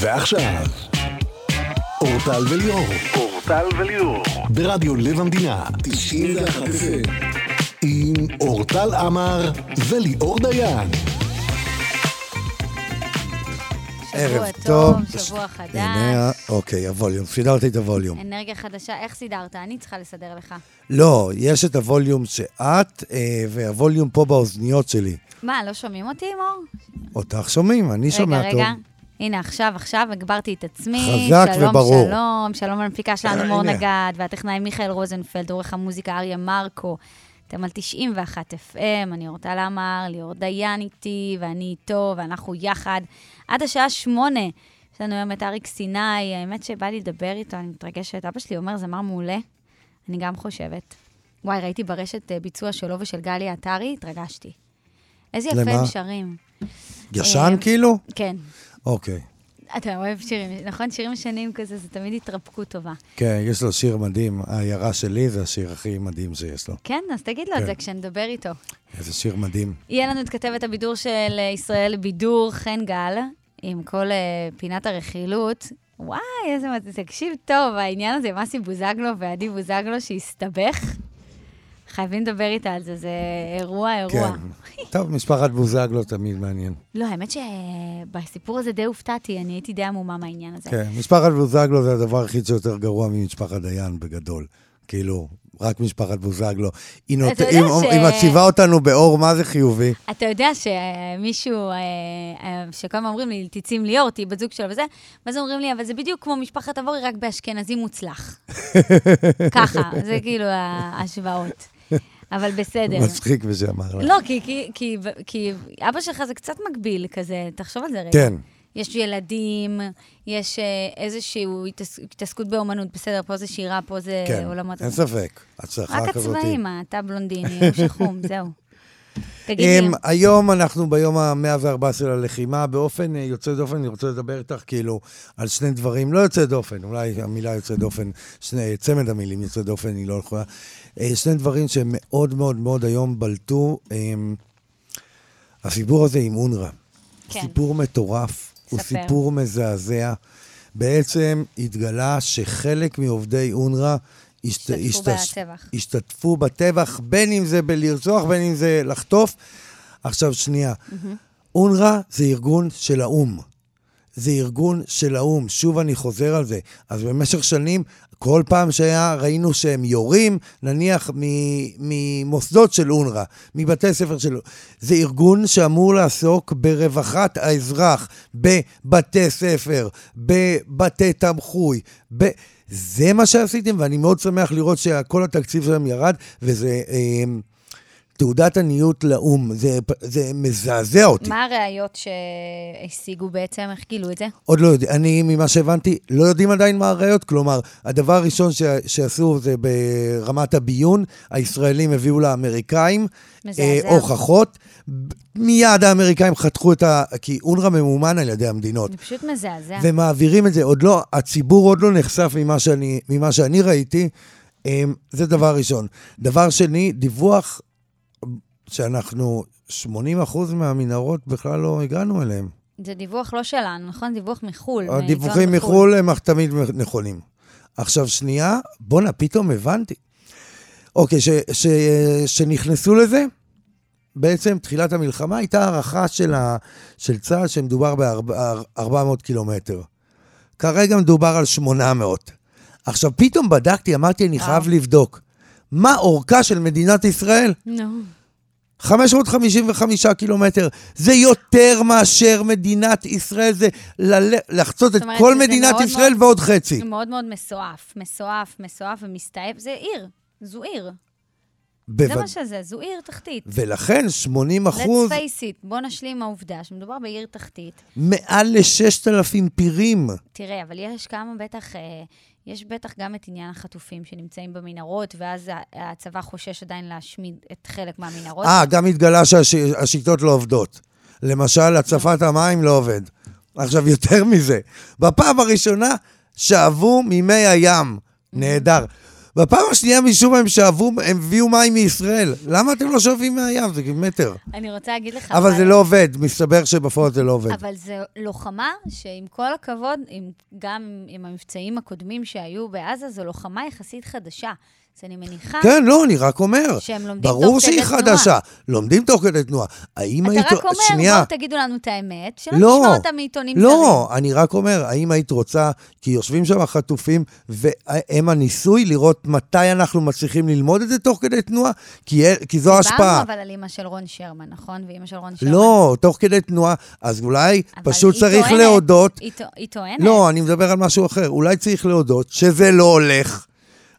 ועכשיו, אורטל וליאור. אורטל וליאור. ברדיו לב המדינה. 91 עם אורטל עמר וליאור דיין. ערב שבוע טוב. טוב, שבוע חדש. הנה, אוקיי, הווליום. סידרתי את הווליום. אנרגיה חדשה, איך סידרת? אני צריכה לסדר לך. לא, יש את הווליום שאת, אה, והווליום פה באוזניות שלי. מה, לא שומעים אותי, מור? אותך שומעים, אני שומע רגע, טוב. רגע. הנה, עכשיו, עכשיו הגברתי את עצמי. חזק שלום, וברור. שלום, שלום למפיקה שלנו, אה, מור הנה. נגד, והטכנאי מיכאל רוזנפלד, עורך המוזיקה אריה מרקו. אתם על 91 FM, אני אורטל עמר, ליאור דיין איתי, ואני איתו, ואנחנו יחד. עד השעה שמונה. יש לנו היום את אריק סיני, האמת שבא לי לדבר איתו, אני מתרגשת. אבא שלי אומר, זמר מעולה. אני גם חושבת. וואי, ראיתי ברשת אה, ביצוע שלו ושל גלי עטרי, התרגשתי. איזה יפה? הם שרים. ישן אה, כאילו? כן. אוקיי. אתה אוהב שירים, נכון? שירים ישנים כזה, זה תמיד התרפקות טובה. כן, יש לו שיר מדהים. העיירה שלי זה השיר הכי מדהים שיש לו. כן, אז תגיד לו את כן. זה כשנדבר איתו. איזה שיר מדהים. יהיה לנו את כתבת הבידור של ישראל בידור, חן גל, עם כל אה, פינת הרכילות. וואי, איזה... תקשיב טוב, העניין הזה, מסי בוזגלו ועדי בוזגלו שהסתבך, חייבים לדבר איתה על זה, זה אירוע, אירוע. כן. טוב, משפחת בוזגלו תמיד מעניין. לא, האמת שבסיפור הזה די הופתעתי, אני הייתי די עמומה מהעניין הזה. כן, משפחת בוזגלו זה הדבר היחיד שיותר גרוע ממשפחת דיין בגדול. כאילו, רק משפחת בוזגלו. היא, נות... היא, ש- היא מציבה אותנו באור, מה זה חיובי? אתה יודע שמישהו, אה, אה, שכל הזמן אומרים לי, תצאי עם ליאור, תהיי בת זוג שלו וזה, ואז אומרים לי, אבל זה בדיוק כמו משפחת אבורי, רק באשכנזי מוצלח. ככה, זה כאילו ההשוואות. אבל בסדר. מצחיק ושאמר. לא, כי, כי, כי, כי אבא שלך זה קצת מגביל כזה, תחשוב על זה רגע. כן. יש ילדים, יש אה, איזושהי התעס- התעסקות באומנות, בסדר, פה זה שירה, פה זה כן, עולמות. אין ספק. הצלחה רק כזאת. הצבעים, אתה בלונדיני, הוא שחום, זהו. תגיד לי, אמ, היום אנחנו ביום ה-114 ללחימה. באופן אה, יוצא דופן, אני רוצה לדבר איתך כאילו על שני דברים, לא יוצא דופן, אולי המילה יוצא דופן, שני, צמד המילים יוצא דופן, היא לא יכולה. אה, שני דברים שמאוד מאוד מאוד היום בלטו. אמ, הסיפור הזה עם אונר"א. כן. סיפור מטורף, הוא ספר. סיפור מזעזע. בעצם התגלה שחלק מעובדי אונר"א השת- השתתפו השתש- בטבח. השתתפו בטבח, בין אם זה בלרצוח, בין אם זה לחטוף. עכשיו, שנייה. אונר"א זה ארגון של האו"ם. זה ארגון של האו"ם. שוב אני חוזר על זה. אז במשך שנים, כל פעם שהיה, ראינו שהם יורים, נניח ממוסדות של אונר"א, מבתי ספר של... זה ארגון שאמור לעסוק ברווחת האזרח, בבתי ספר, בבתי תמחוי, ב... זה מה שעשיתם, ואני מאוד שמח לראות שכל התקציב שלהם ירד, וזה... אה, תעודת עניות לאו"ם, זה, זה מזעזע אותי. מה הראיות שהשיגו בעצם? איך גילו את זה? עוד לא יודע, אני, ממה שהבנתי, לא יודעים עדיין מה הראיות. כלומר, הדבר הראשון ש, שעשו זה ברמת הביון, הישראלים הביאו לאמריקאים. אה, הוכחות. מיד האמריקאים חתכו את ה... כי אונר"א ממומן על ידי המדינות. זה פשוט מזעזע. ומעבירים את זה, עוד לא, הציבור עוד לא נחשף ממה שאני, ממה שאני ראיתי. אמ, זה דבר ראשון. דבר שני, דיווח שאנחנו, 80% מהמנהרות בכלל לא הגענו אליהם. זה דיווח לא שלנו, נכון? דיווח מחו"ל. הדיווחים מחו"ל הם תמיד נכונים. עכשיו, שנייה, בואנה, פתאום הבנתי. אוקיי, ש, ש, שנכנסו לזה, בעצם תחילת המלחמה הייתה הערכה של, ה, של צה"ל שמדובר ב-400 קילומטר. כרגע מדובר על 800. עכשיו, פתאום בדקתי, אמרתי, אני. חייב לבדוק. מה אורכה של מדינת ישראל? נו. 555 קילומטר. זה יותר מאשר מדינת ישראל, זה ל- לחצות את אומרת כל מדינת מאוד ישראל מאוד- ועוד חצי. זה מאוד מאוד מסועף, מסועף, מסועף ומסתעף. זה עיר, זו עיר. זה בווד- מה שזה, זו עיר תחתית. ולכן 80 Let's אחוז, face it, בוא נשלים עם העובדה שמדובר בעיר תחתית. מעל ל-6,000 פירים. תראה, אבל יש כמה בטח, אה, יש בטח גם את עניין החטופים שנמצאים במנהרות, ואז הצבא חושש עדיין להשמיד את חלק מהמנהרות. אה, גם התגלה שהשיטות לא עובדות. למשל, הצפת המים לא עובד. עכשיו, יותר מזה, בפעם הראשונה שאבו ממי הים. נהדר. בפעם השנייה משום מה הם שאבו, הם הביאו מים מישראל. למה אתם לא שואבים מהים? זה מטר. אני רוצה להגיד לך... אבל זה לא עובד, מסתבר שבפועל זה לא עובד. אבל זו לוחמה שעם כל הכבוד, גם עם המבצעים הקודמים שהיו בעזה, זו לוחמה יחסית חדשה. אז אני מניחה... כן, לא, אני רק אומר. שהם לומדים ברור תוך כדי שהיא תנועה. חדשה. לומדים תוך כדי תנועה. האם אתה היית... רק אומר, שנייה. בואו תגידו לנו את האמת, שלא לא, נשמע אותה מעיתונים זרים. לא, אני רק אומר, האם היית רוצה, כי יושבים שם חטופים, והם הניסוי לראות מתי אנחנו מצליחים ללמוד את זה תוך כדי תנועה? כי, כי זו השפעה. דיברנו אבל על אימא של רון שרמן, נכון? ואימא של רון שרמן. לא, תוך כדי תנועה, אז אולי פשוט צריך טוענת- להודות. היא היא טוענת. לא, אני מדבר על משהו אחר. אולי צריך להודות שזה לא הולך.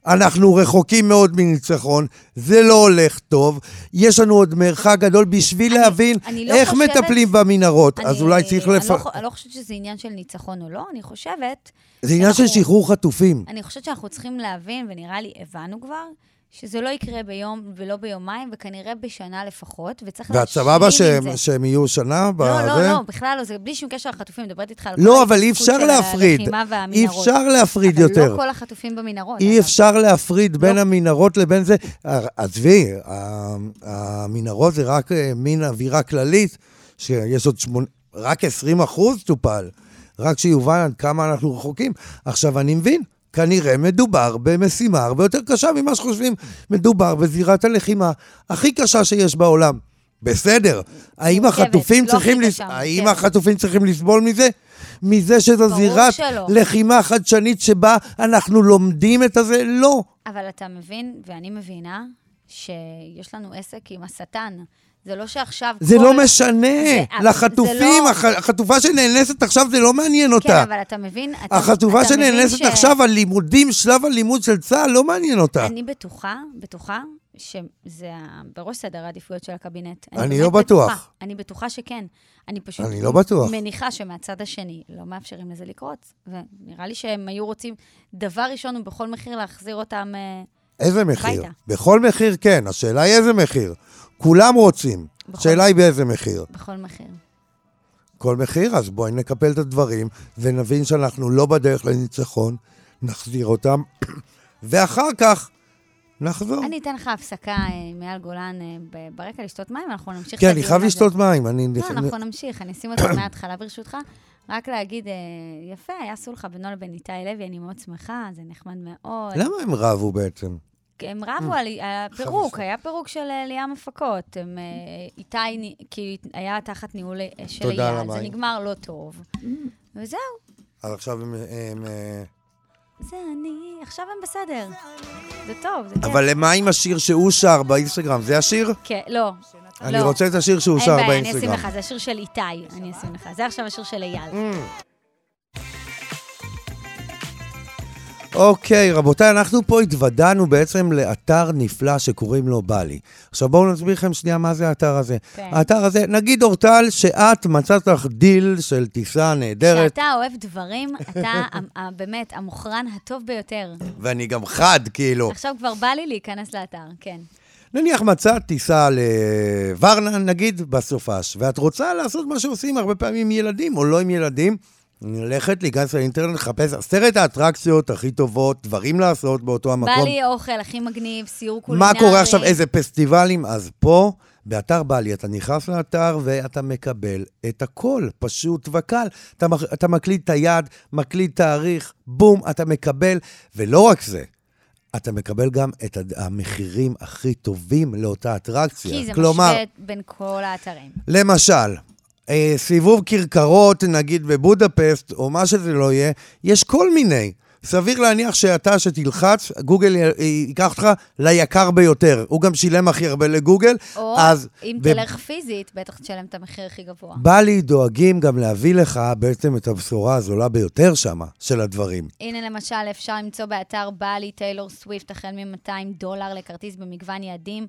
אנחנו רחוקים מאוד מניצחון, זה לא הולך טוב. יש לנו עוד מרחק גדול בשביל אני- להבין אני לא איך חושבת- מטפלים במנהרות. אז אני- אולי צריך אני לפ... לא ח- אני לא חושבת שזה עניין של ניצחון או לא, אני חושבת... זה עניין של שחרור חטופים. אני חושבת שאנחנו צריכים להבין, ונראה לי הבנו כבר, שזה לא יקרה ביום ולא ביומיים, וכנראה בשנה לפחות, וצריך ואת להשלים סבבה עם שהם, זה. שהם יהיו שנה לא? לא, לא, בכלל לא, זה בלי שום קשר לחטופים, מדברת איתך על לא, כל אבל אי אפשר של להפריד. הלחימה אי. אפשר להפריד אבל יותר. לא כל החטופים במנהרות. אי אגב. אפשר להפריד בין לא. המנהרות לבין זה. עזבי, ה- המנהרות זה רק אה, מין אווירה כללית, שיש עוד שמונה, רק 20 אחוז טופל. רק שיובן עד כמה אנחנו רחוקים. עכשיו, אני מבין, כנראה מדובר במשימה הרבה יותר קשה ממה שחושבים. מדובר בזירת הלחימה הכי קשה שיש בעולם. בסדר. האם החטופים לא צריכים... לס- האם מורכבת. החטופים צריכים לסבול מזה? מזה שזו זירת שלא. לחימה חדשנית שבה אנחנו לומדים את הזה? לא. אבל אתה מבין, ואני מבינה, שיש לנו עסק עם השטן. זה לא שעכשיו זה כל... לא משנה. זה- לחטופים, זה לא- הח- החטופה שנאנסת עכשיו, זה לא מעניין כן, אותה. אבל אתה מבין... אתה, החטופה אתה שנאנסת ש- עכשיו, הלימודים, שלב הלימוד של צה"ל, לא מעניין אותה. אני בטוחה, בטוחה, שזה בראש סדר העדיפויות של הקבינט. אני באמת לא בטוח. בטוחה. אני בטוחה שכן. אני פשוט אני לא בטוח. מניחה שמהצד השני לא מאפשרים לזה לקרות. ונראה לי שהם היו רוצים, דבר ראשון ובכל מחיר להחזיר אותם... אה, איזה מחיר? הביתה. בכל מחיר כן, השאלה היא איזה מחיר. כולם רוצים. השאלה היא באיזה מחיר. בכל מחיר. כל מחיר, אז בואי נקפל את הדברים ונבין שאנחנו לא בדרך לניצחון, נחזיר אותם, ואחר כך נחזור. אני אתן לך הפסקה אה, אייל גולן אה, ברקע לשתות מים, אנחנו נמשיך כן, אני חייב. לשתות מים. אני... לא, אנחנו נמשיך, אני אשים אותו מההתחלה ברשותך. רק להגיד, אה, יפה, היה סולחה בינו לבין איתי לוי, אני מאוד שמחה, זה נחמד מאוד. למה הם רבו בעצם? הם רבו על הפירוק, היה פירוק של אה, ליאם הפקות. הם, אה, איתי, כי היה תחת ניהול אה, של אייל. זה נגמר לא טוב. וזהו, אז עכשיו הם... אה, זה אני, עכשיו הם בסדר. זה טוב, זה כיף. אבל מה עם השיר שהוא שר באינסטגרם? זה השיר? כן, לא. אני לא. רוצה את השיר שהוא אין שר בעיה, אני אשים באינסטגרם. לך, זה השיר של איתי, אני אשים לך. זה עכשיו השיר של אייל. אוקיי, רבותיי, אנחנו פה התוודענו בעצם לאתר נפלא שקוראים לו בלי. עכשיו בואו נסביר לכם שנייה מה זה האתר הזה. כן. האתר הזה, נגיד אורטל, שאת מצאת לך דיל של טיסה נהדרת, כשאתה אוהב דברים, אתה באמת המוכרן הטוב ביותר. ואני גם חד, כאילו. עכשיו כבר בא לי להיכנס לאתר, כן. נניח מצאת טיסה לוורנה, נגיד, בסופש, ואת רוצה לעשות מה שעושים הרבה פעמים עם ילדים, או לא עם ילדים, ללכת, להיכנס לאינטרנט, לחפש עשרת האטרקציות הכי טובות, דברים לעשות באותו המקום. בא לי אוכל הכי מגניב, סיור קולינרי. מה קורה עכשיו, איזה פסטיבלים? אז פה, באתר בלי, אתה נכנס לאתר ואתה מקבל את הכל, פשוט וקל. אתה, אתה מקליד את היד, מקליד תאריך, בום, אתה מקבל. ולא רק זה, אתה מקבל גם את המחירים הכי טובים לאותה אטרקציה. כי זה כלומר, משווה בין כל האתרים. למשל, אה, סיבוב כרכרות, נגיד בבודפסט, או מה שזה לא יהיה, יש כל מיני. סביר להניח שאתה, שתלחץ, גוגל י- ייקח אותך ליקר ביותר. הוא גם שילם הכי הרבה לגוגל, או אז... אם ב- תלך פיזית, בטח תשלם את המחיר הכי גבוה. בלי דואגים גם להביא לך בעצם את הבשורה הזולה ביותר שמה, של הדברים. הנה למשל, אפשר למצוא באתר בלי טיילור סוויפט החל מ-200 דולר לכרטיס במגוון יעדים.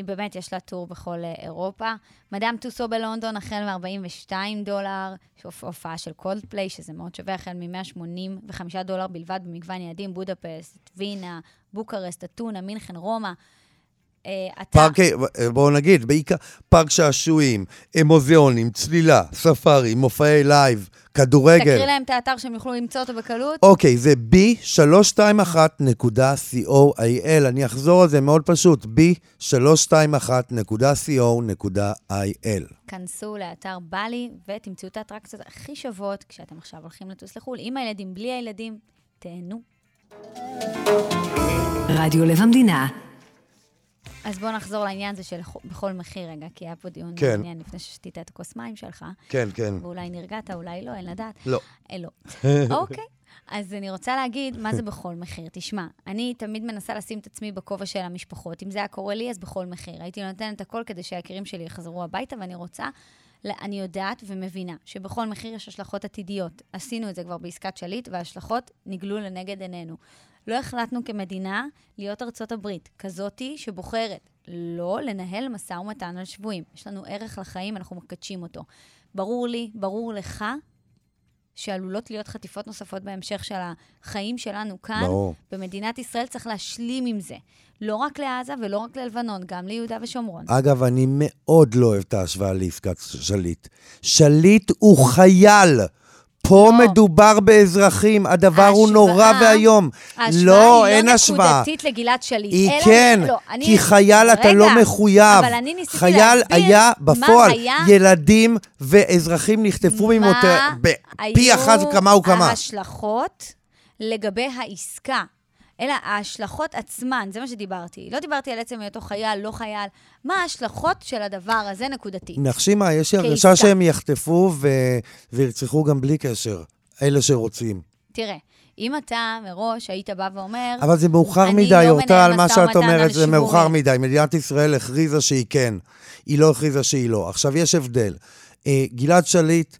אם באמת יש לה טור בכל אה, אירופה. מדאם טוסו בלונדון החל מ-42 דולר, הופעה של קולד פליי, שזה מאוד שווה, החל מ-185 דולר בלבד במגוון יעדים, בודפסט, וינה, בוקרסט, אתונה, מינכן, רומא. אתה... פארק, אה, בואו נגיד, בעיקר פארק שעשועים, אה, מוזיאונים, צלילה, ספארי, מופעי לייב, כדורגל. תקריא להם את האתר שהם יוכלו למצוא אותו בקלות. אוקיי, זה b321.co.il. אני אחזור על זה, מאוד פשוט, b321.co.il. כנסו לאתר בלי ותמצאו את האטרקציות הכי שוות כשאתם עכשיו הולכים לטוס לחו"ל. עם הילדים, בלי הילדים, תהנו. רדיו לב המדינה. אז בואו נחזור לעניין הזה של בכל מחיר רגע, כי היה פה דיון כן. מעניין לפני ששתית את הכוס מים שלך. כן, כן. ואולי נרגעת, אולי לא, אין לדעת. לא. אה, לא. אוקיי. אז אני רוצה להגיד, מה זה בכל מחיר? תשמע, אני תמיד מנסה לשים את עצמי בכובע של המשפחות. אם זה היה קורה לי, אז בכל מחיר. הייתי נותנת הכל כדי שהיקירים שלי יחזרו הביתה, ואני רוצה, אני יודעת ומבינה שבכל מחיר יש השלכות עתידיות. עשינו את זה כבר בעסקת שליט, וההשלכות נגלו לנגד עינינו. לא החלטנו כמדינה להיות ארצות הברית, כזאתי שבוחרת לא לנהל משא ומתן על שבויים. יש לנו ערך לחיים, אנחנו מקדשים אותו. ברור לי, ברור לך, שעלולות להיות חטיפות נוספות בהמשך של החיים שלנו כאן. ברור. במדינת ישראל צריך להשלים עם זה. לא רק לעזה ולא רק ללבנון, גם ליהודה ושומרון. אגב, אני מאוד לא אוהב את ההשוואה לעסקת שליט. שליט הוא חייל. פה לא. מדובר באזרחים, הדבר הוא ההשוואה- נורא ואיום. ההשוואה לא, היא אין לא השוואה. נקודתית לגלעד שליט. היא אלא- כן, לא, אני- כי חייל אתה רגע, לא מחויב. אבל אני ניסיתי חייל היה בפועל, היה- ילדים ואזרחים נחטפו ממותה, פי אחת כמה וכמה. מה ההשלכות לגבי העסקה? אלא ההשלכות עצמן, זה מה שדיברתי. לא דיברתי על עצם היותו חייל, לא חייל. מה ההשלכות של הדבר הזה נקודתית? נחשימה, יש לי. הרגשה שהם יחטפו ו... וירצחו גם בלי קשר, אלה שרוצים. תראה, אם אתה מראש היית בא ואומר... אבל זה מאוחר מדי, לא אורטל, מנהל מה שאת על אומרת זה. מאוחר מדי. מדינת ישראל הכריזה שהיא כן, היא לא הכריזה שהיא לא. עכשיו, יש הבדל. אה, גלעד שליט,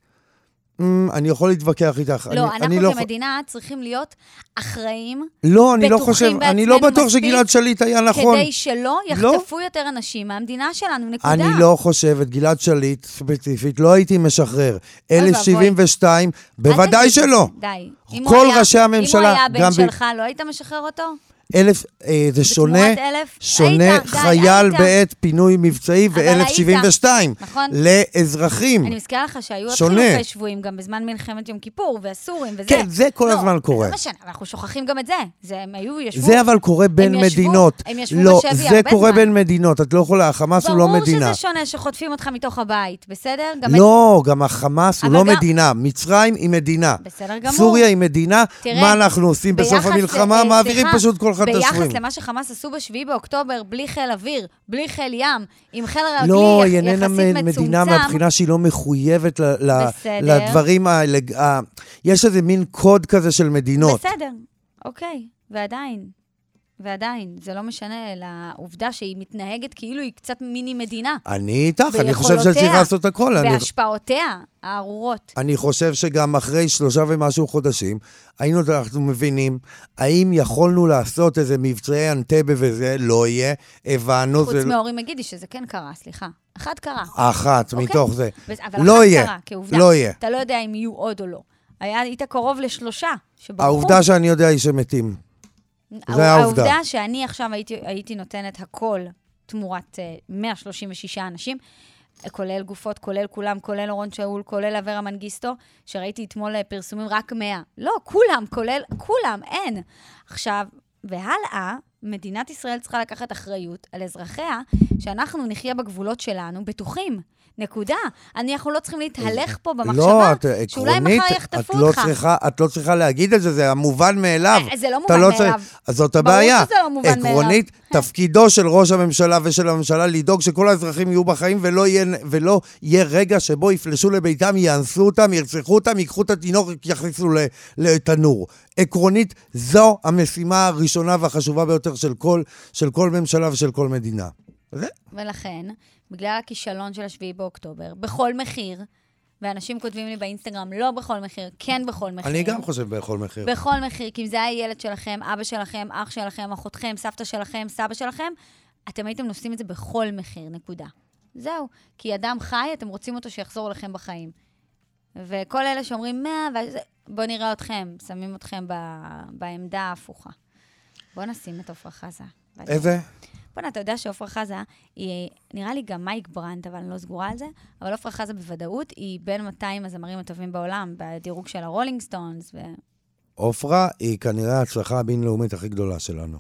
אמ, אני יכול להתווכח איתך. לא, אני, אני אנחנו לא, כמדינה צריכים להיות אחראים לא, אני לא חושב, אני לא בעצמנו בטוח שגלעד שליט היה נכון. כדי שלא יחטפו יותר אנשים מהמדינה שלנו, נקודה. אני לא חושב, את גלעד שליט ספציפית, לא הייתי משחרר. אוי 1072, אל בוודאי שלא. די. כל היה- ראשי הממשלה, אם הוא היה בן ב- שלך, לא היית משחרר אותו? אלף, אה, זה שונה, אלף? שונה היית, די, חייל היית. בעת פינוי מבצעי אבל היית. ו-1072 נכון. לאזרחים. אני מזכירה לך שהיו שונה. חילופי שבויים גם בזמן מלחמת יום כיפור, והסורים וזה. כן, זה כל לא, הזמן קורה. לא משנה, אנחנו שוכחים גם את זה. זה הם היו, ישבו... זה אבל קורה בין הם ישבו- מדינות. הם ישבו לא, בשבי זה הרבה קורה זמן. בין מדינות, את לא יכולה, החמאס הוא לא מדינה. ברור שזה שונה שחוטפים אותך מתוך הבית, בסדר? גם לא, גם החמאס הוא לא גם- מדינה. מצרים היא מדינה. בסדר גמור. סוריה היא מדינה. תראה, מה אנחנו עושים בסוף המלחמה? אה, מעבירים פשוט כל אחד את השבויים. ביחס למה שחמאס עשו ב-7 באוקטובר, בלי חיל אוויר, בלי חיל ים, עם חיל רגלי לא, יח- היא איננה יחסית מ- מצומצם, מדינה מהבחינה שהיא לא מחויבת ל- ל-. לדברים האלה. יש איזה מין קוד כזה של מדינות. בסדר, אוקיי, ועדיין, ועדיין, זה לא משנה לעובדה שהיא מתנהגת כאילו היא קצת מיני מדינה. אני איתך, אני חושב שצריך לעשות הכל. אני- בהשפעותיה הארורות. אני חושב שגם אחרי שלושה ומשהו חודשים, היינו, אנחנו מבינים, האם יכולנו לעשות איזה מבצעי אנטבה וזה, לא יהיה, הבנו, חוץ זה לא- מאורי מגידי, שזה כן קרה, סליחה. אחד קרה. אחת אוקיי. מתוך זה. אבל לא אחת יהיה, קרה, כעובדה. לא יהיה. אתה לא יודע אם יהיו עוד או לא. היה, היית קרוב לשלושה שברחו. העובדה שאני יודע היא שמתים. זה העובדה. העובדה שאני עכשיו הייתי, הייתי נותנת הכל תמורת uh, 136 אנשים, אה, כולל גופות, כולל כולם, כולל אורון שאול, כולל אברה מנגיסטו, שראיתי אתמול אה, פרסומים רק 100. לא, כולם, כולל, כולם, אין. עכשיו, והלאה, מדינת ישראל צריכה לקחת אחריות על אזרחיה, שאנחנו נחיה בגבולות שלנו בטוחים. נקודה. אנחנו לא צריכים להתהלך פה במחשבה לא, את שאולי עקרונית, מחר את יחטפו לא, אותך. צריכה, את לא צריכה להגיד את זה, זה המובן מאליו. אה, זה לא מובן צריך- מאליו. אז זאת ברור הבעיה. שזה לא מובן מאליו. עקרונית, תפקידו של ראש הממשלה ושל הממשלה לדאוג שכל האזרחים יהיו בחיים ולא יהיה, ולא יהיה רגע שבו יפלשו לביתם, יאנסו אותם, ירצחו אותם, ייקחו את התינוק, יכניסו לתנור. עקרונית, זו המשימה הראשונה והחשובה ביותר של כל, של כל ממשלה ושל כל מדינה. ולכן, בגלל הכישלון של השביעי באוקטובר, בכל מחיר, ואנשים כותבים לי באינסטגרם, לא בכל מחיר, כן בכל מחיר. אני גם חושב בכל מחיר. בכל מחיר, כי אם זה היה ילד שלכם, אבא שלכם, אח שלכם, אחותכם, סבתא שלכם, סבא שלכם, אתם הייתם נושאים את זה בכל מחיר, נקודה. זהו. כי אדם חי, אתם רוצים אותו שיחזור לכם בחיים. וכל אלה שאומרים 100, וזה, בואו נראה אתכם, שמים אתכם ב, בעמדה ההפוכה. בואו נשים את עפרה חזה. איזה? בוא'נה, אתה יודע שעפרה חזה היא, נראה לי גם מייק ברנט, אבל אני לא סגורה על זה, אבל עפרה חזה בוודאות היא בין 200 הזמרים הטובים בעולם, בדירוג של הרולינג סטונס, עופרה היא כנראה ההצלחה הבינלאומית הכי גדולה שלנו.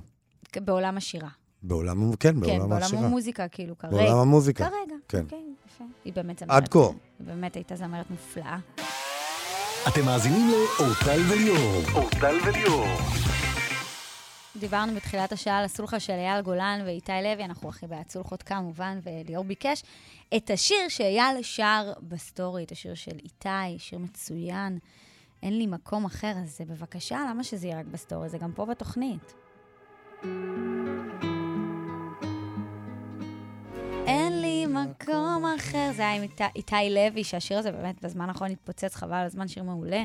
בעולם השירה. בעולם, כן, כן, בעולם בעולם השירה. המוזיקה, כאילו, כרגע. בעולם המוזיקה. כרגע, כן. אוקיי, יפה. היא באמת זמרת. עד כה. היא באמת הייתה זמרת מופלאה. אתם מאזינים לאורטל וליאור. אורטל וליאור. דיברנו בתחילת השעה על הסולחה של אייל גולן ואיתי לוי, אנחנו הכי בעד סולחות כמובן, וליאור ביקש את השיר שאייל שר בסטורי, את השיר של איתי, שיר מצוין. אין לי מקום אחר, אז בבקשה, למה שזה יהיה רק בסטורי? זה גם פה בתוכנית. אין לי מקום אחר. זה היה עם איתי, לוי, שהשיר הזה באמת בזמן האחרון התפוצץ, חבל על הזמן, שיר מעולה.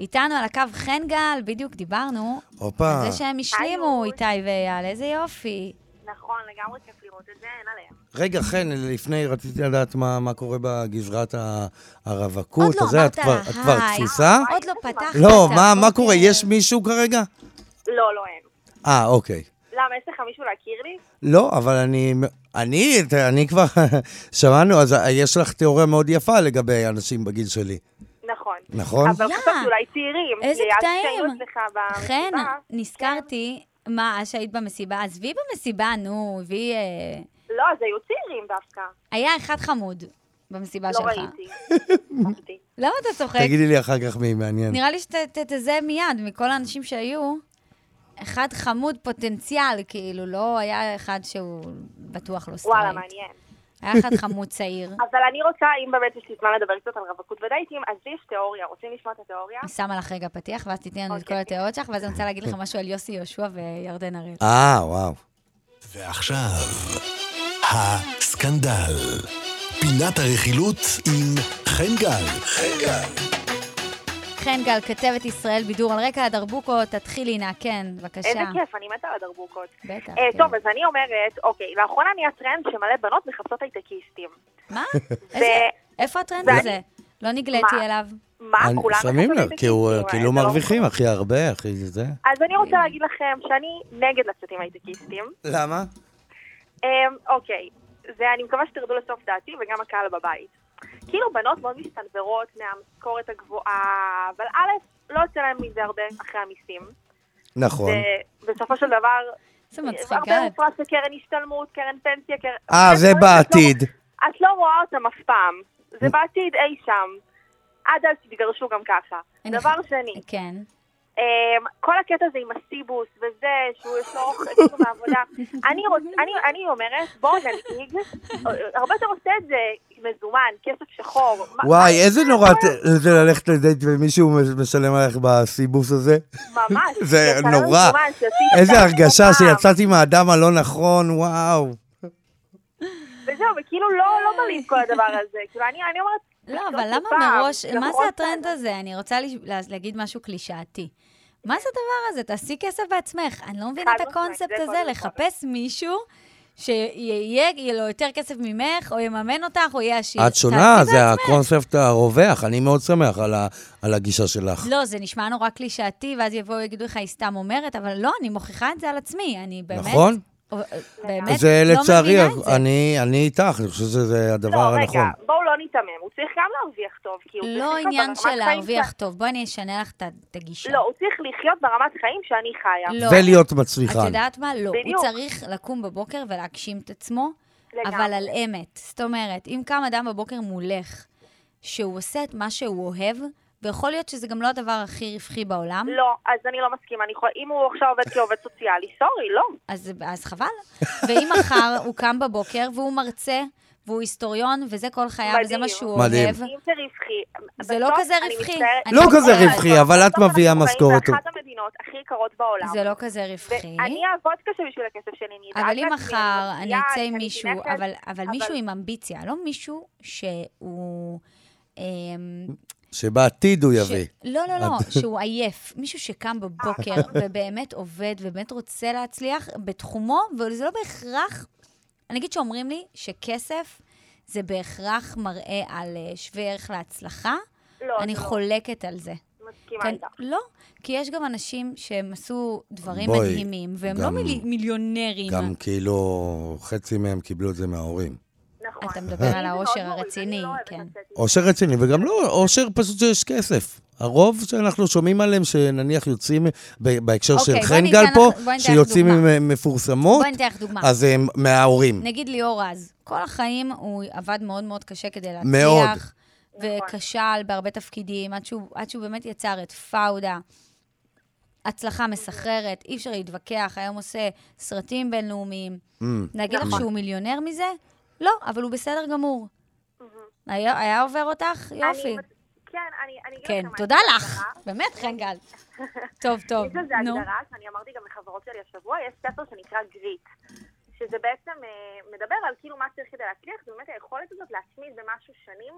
איתנו על הקו חן גל, בדיוק דיברנו הופה. על זה שהם השלימו, איתי ואייל, איזה יופי. נכון, לגמרי כיף לראות את זה, אין עליהם. רגע, חן, לפני רציתי לדעת מה, מה קורה בגזרת ה- הרווקות. עוד לא הזה, אמרת את כבר, לה את כבר היי. תפוסה? עוד לא פתחת לא, מה, מה. קורה? יש מישהו כרגע? לא, לא אין. אה, אוקיי. למה, יש לך מישהו להכיר לי? לא, אבל אני, אני, אני כבר, שמענו, אז יש לך תיאוריה מאוד יפה לגבי אנשים בגיל שלי, נכון. אבל חשבתי אולי צעירים. איזה קטעים. חן, נזכרתי, מה, אז שהיית במסיבה, עזבי במסיבה, נו, הביא... אה, לא, אז היו צעירים דווקא. היה אחד חמוד במסיבה לא שלך. ראיתי. אהבתי. למה אתה צוחק? תגידי לי אחר כך מי מעניין. נראה לי שתזהה מיד, מכל האנשים שהיו, אחד חמוד פוטנציאל, כאילו, לא היה אחד שהוא בטוח לא סטרייט. וואלה, מעניין. היה אחד חמוד צעיר. אבל אני רוצה, אם באמת יש לי זמן לדבר קצת על רווקות ודייטים, אז לי יש תיאוריה. רוצים לשמוע את התיאוריה? אני שמה לך רגע פתיח, ואז תתני לנו את כל אוקיי. התיאוריות שלך, ואז אני רוצה להגיד לך משהו על יוסי יהושע וירדן הראל. אה, וואו. ועכשיו, הסקנדל. פינת הרכילות עם חן גל. חן גל. חן גל, כתבת ישראל בידור על רקע הדרבוקות, תתחילי נא, כן, בבקשה. איזה כיף, אני מתה על הדרבוקות. בטח. אה, כן. טוב, אז אני אומרת, אוקיי, לאחרונה נהיה טרנד שמלא בנות מחפשות הייטקיסטים. מה? איזה- איפה הטרנד הזה? לא נגליתי? אליו. מה, אני- כולם שמים לב, כי הוא? כאילו זה לא מרוויחים הכי הרבה, הכי זה. אז אני רוצה להגיד לכם שאני נגד לצאת עם הייטקיסטים. למה? אמ, אוקיי, זה, אני מקווה שתרדו לסוף דעתי וגם הקהל בבית. כאילו בנות מאוד מסתנוורות מהמשכורת הגבוהה, אבל א', לא יוצא להם מזה הרבה אחרי המיסים. נכון. ובסופו של דבר, זה מצחיק, הרבה אה? מופרש לקרן השתלמות, קרן פנסיה, קרן... אה, זה שאת לא- בעתיד. את לא רואה אותם אף פעם. זה בעתיד אי שם. עד אז תתגרשו גם ככה. דבר שני, כן. אמ, כל הקטע הזה עם הסיבוס וזה, שהוא יש לו אוכל מהעבודה, אני, רוצ, אני, אני אומרת, בואו ננהיג, הרבה יותר עושה את זה מזומן, כסף שחור. וואי, מה- איזה נורא זה ללכת לדייט ומישהו משלם עליך בסיבוס הזה. ממש. זה נורא. מזומן, איזה הרגשה. שיצאתי מהאדם הלא נכון, וואו. וזהו, וכאילו לא, לא מלאים כל הדבר הזה. כאילו, אני, אני אומרת... לא, לא אבל למה מראש, מה זה הטרנד. הזה? אני רוצה להגיד משהו קלישאתי. מה זה הדבר הזה? תעשי כסף בעצמך. אני לא מבינה את הקונספט זה הזה. לחפש מישהו שיהיה יהיה לו יותר כסף ממך, או יממן אותך, או יהיה עשיר. את שונה, זה. הקונספט הרווח, אני מאוד שמח על ה- על הגישה שלך. לא, זה נשמע נורא קלישאתי, ואז יבואו ויגידו לך, היא סתם אומרת, אבל לא, אני מוכיחה את זה על עצמי. אני באמת... נכון? או- באמת זה לא לצערי, את. אני אני איתך, אני חושב שזה הדבר לא, רגע, הנכון. בואו לא ניתמם, הוא צריך גם להרוויח טוב, כי הוא צריך לא עניין של להרוויח ש- טוב. בואי אני אשנה לך את את הגישה. לא, הוא צריך לחיות ברמת חיים שאני חיה. לא. ולהיות את מצליחן. יודעת מה? לא. בדיוק. הוא צריך לקום בבוקר ולהגשים את עצמו, לגמרי. אבל על אמת. זאת אומרת, אם קם אדם בבוקר מולך, שהוא עושה את מה שהוא אוהב, ויכול להיות שזה גם לא הדבר הכי רווחי בעולם, לא, אז אני לא מסכימה. אני יכולה, אם הוא עכשיו עובד כעובד סוציאלי, סורי, לא. אז, אז חבל. ואם מחר הוא קם בבוקר והוא מרצה, והוא היסטוריון, וזה כל חייו, וזה מדהים. מה שהוא מדהים. אוהב, אם זה רווחי... זה לא כזה רווחי. לא כזה רווחי, אבל את מביאה משכורת. חיים באחת המדינות הכי יקרות בעולם. זה לא כזה רווחי. ואני אעבוד קשה בשביל הכסף שלי, אני אדאג אבל אם מחר אני אצא עם מישהו, אבל, מישהו עם אמביציה, לא מישהו שהוא... שבעתיד הוא ש- יביא. לא, לא, לא, שהוא עייף. מישהו שקם בבוקר ובאמת עובד ובאמת רוצה להצליח בתחומו, וזה לא בהכרח... אני אגיד שאומרים לי שכסף זה בהכרח מראה על אה, שווה ערך להצלחה. לא, אני לא. חולקת על זה. מסכימה כן, איתך. לא, כי יש גם אנשים שהם עשו דברים בואי, מדהימים, והם לא גם- מילי- מיליונרים. גם כאילו חצי מהם קיבלו את זה מההורים. נכון. אתה מדבר על מאוד האושר מוריד, הרציני, לא כן. אושר רציני, וגם לא אושר פשוט שיש כסף. הרוב שאנחנו שומעים עליהם, שנניח יוצאים בהקשר אוקיי, של בוא חן גל פה, שיוצאים. עם מפורסמות. אז הם מההורים. נגיד ליאור רז, כל החיים הוא עבד מאוד מאוד קשה כדי להצליח. מאוד. וכשל בהרבה תפקידים, עד שהוא, עד שהוא באמת יצר את פאודה. הצלחה מסחררת, אי אפשר להתווכח, היום עושה סרטים בינלאומיים. Mm. להגיד לך נכון. שהוא מיליונר מזה? לא, אבל הוא בסדר גמור. היה, היה עובר אותך? יופי. אני- כן, אני... אני אגיד כן, תודה לך. הגדרה- באמת, חן גל. טוב, טוב, יש לזה. הגדרה שאני אמרתי גם לחברות שלי השבוע, יש ספר שנקרא גריט. שזה בעצם אה, מדבר על כאילו מה צריך כדי להצליח, זה באמת היכולת הזאת להתמיד במשהו שנים,